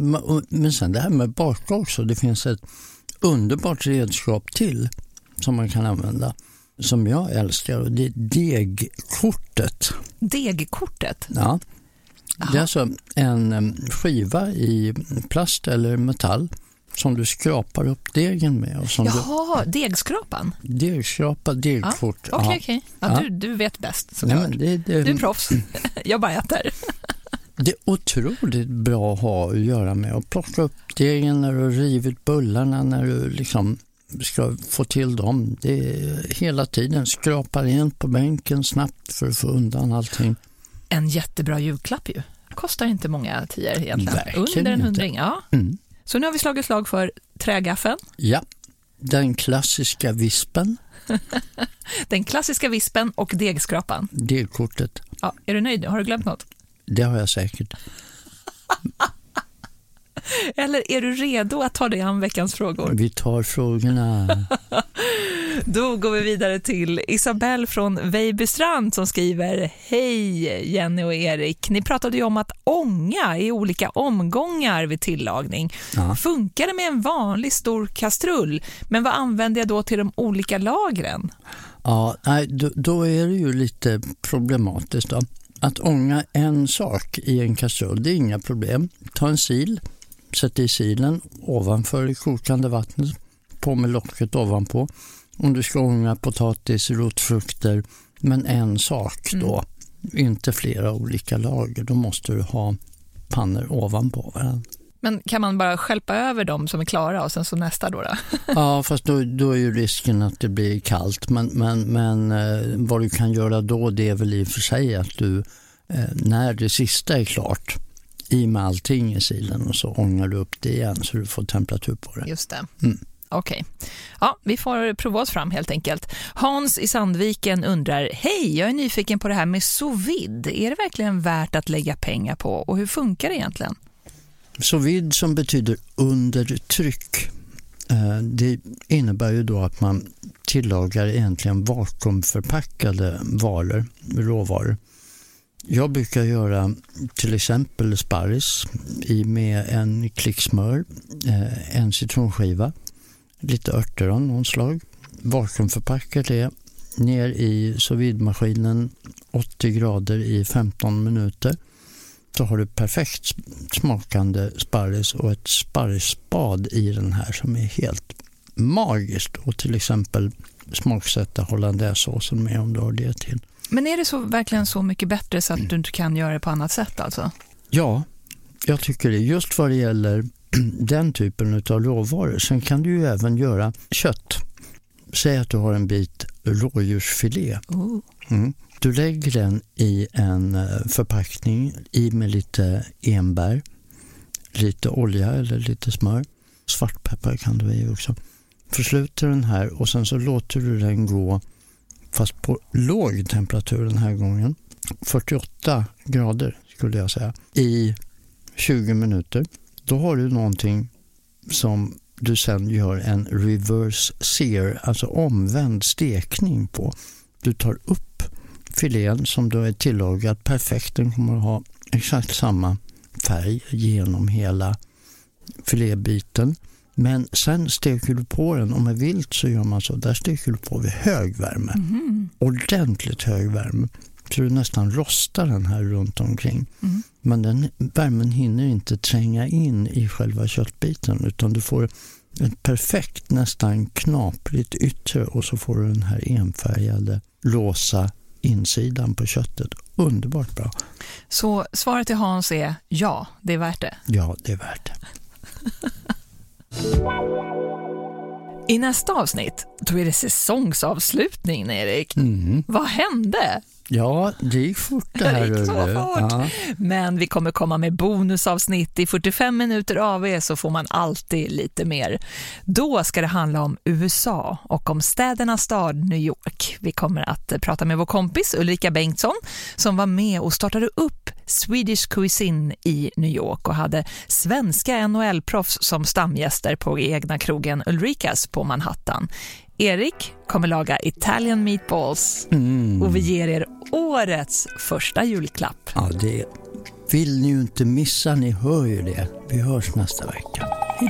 S5: men sen det här med baka också. Det finns ett underbart redskap till som man kan använda som jag älskar och det är degkortet.
S4: Degkortet,
S5: Ja. Det är alltså en skiva i plast eller metall som du skrapar upp degen med. Och som
S4: Jaha, degskrapan.
S5: du degskrapa degkort.
S4: Okej, okej. Ja,
S5: Ja.
S4: du, du vet bäst
S5: Nej,
S4: såklart.
S5: men det, det,
S4: Du är proffs. jag bara äter.
S5: Det är otroligt bra att ha att göra med att plocka upp degen när du har rivit bullarna, när du liksom ska få till dem. Det är hela tiden skrapa rent på bänken snabbt för att få undan allting.
S4: En jättebra julklapp ju. Kostar inte många tior egentligen.
S5: Verkligen
S4: Under en hundring, ja.
S5: Mm.
S4: Så nu har vi slagit slag för trägaffeln,
S5: Ja, den klassiska vispen,
S4: den klassiska vispen och degskrapan.
S5: degkortet,
S4: Ja, är du nöjd? Har du glömt något?
S5: det har jag säkert.
S4: Eller är du redo att ta dig an veckans frågor?
S5: Vi tar frågorna.
S4: Då går vi vidare till Isabelle från Vejbystrand som skriver Hej Jenny och Erik. Ni pratade ju om att ånga i olika omgångar vid tillagning.
S5: Ja.
S4: Funkar det med en vanlig stor kastrull? Men vad använder jag då till de olika lagren?
S5: Ja, nej, då, då är det ju lite problematiskt. Då. Att ånga en sak i en kastrull, det är inga problem. Ta en sil, sätt i silen ovanför det kokande vattnet, på med locket ovanpå. Om du ska ånga potatis, rotfrukter, men en sak då, inte flera olika lager. Då måste du ha pannor ovanpå varandra.
S4: Men kan man bara skälpa över dem som är klara och sen så nästa då? då?
S5: Ja, fast då, då är ju risken att det blir kallt. Men, men, men eh, vad du kan göra då det är väl i och för sig att du, eh, när det sista är klart, i med allting i silen och så ångar du upp det igen så du får temperatur på det.
S4: Just det.
S5: Mm.
S4: Okej. Ja, vi får prova oss fram helt enkelt. Hans i Sandviken undrar, hej, jag är nyfiken på det här med sous vide. Är det verkligen värt att lägga pengar på och hur funkar det egentligen?
S5: Sous vide som betyder under tryck. eh, Det innebär ju då att man tillagar egentligen vakuumförpackade varor, råvaror. Jag brukar göra till exempel sparris i med en klick smör, eh, en citronskiva, lite örter av någon slag. Vakuumförpacka det ner i sous vide-maskinen 80 grader i 15 minuter så har du perfekt smakande sparris och ett sparrisspad i den här som är helt magiskt. Och till exempel smaksätta hollandaisesåsen med om du har det till.
S4: Men är det så, verkligen så mycket bättre så att du inte kan göra det på annat sätt alltså?
S5: Ja, jag tycker det. Just vad det gäller den typen av råvaror. Sen kan du ju även göra kött. Säg att du har en bit rådjursfilé.
S4: Oh.
S5: Mm. Du lägger den i en eh, förpackning i med lite enbär, lite olja eller lite smör. Svartpeppar kan du i också. Försluter den här och sen så låter du den gå fast på låg temperatur den här gången. 48 grader skulle jag säga i 20 minuter. Då har du någonting som du sen gör en reverse sear, alltså omvänd stekning på. Du tar upp filén som då är tillagad perfekt. Den kommer att ha exakt samma färg genom hela filébiten. Men sen steker du på den och med vilt så gör man så. Där steker du på vid hög värme. Ordentligt hög värme. Så du nästan rostar den här runt omkring. Men den värmen hinner inte tränga in i själva köttbiten utan du får ett perfekt, nästan knaprigt yttre och så får du den här enfärgade, låsa insidan på köttet. Underbart bra.
S4: Så svaret till Hans är ja, det är värt det.
S5: Ja, det är värt det.
S4: I nästa avsnitt, då är det säsongsavslutning, Erik.
S5: Mm.
S4: Vad hände?
S5: Ja, det gick fort det här.
S4: Det gick så fort.
S5: Ja.
S4: Men vi kommer komma med bonusavsnitt. I 45 minuter AV så får man alltid lite mer. Då ska det handla om USA och om städernas stad New York. Vi kommer att prata med vår kompis Ulrika Bengtsson som var med och startade upp Swedish Cuisine i New York och hade svenska NHL-proffs som stamgäster på egna krogen Ulrikas på Manhattan. Erik kommer laga Italian meatballs och vi ger er årets första julklapp.
S5: ja, det vill ni ju inte missa. Ni hör ju det. Vi hörs nästa vecka. Hej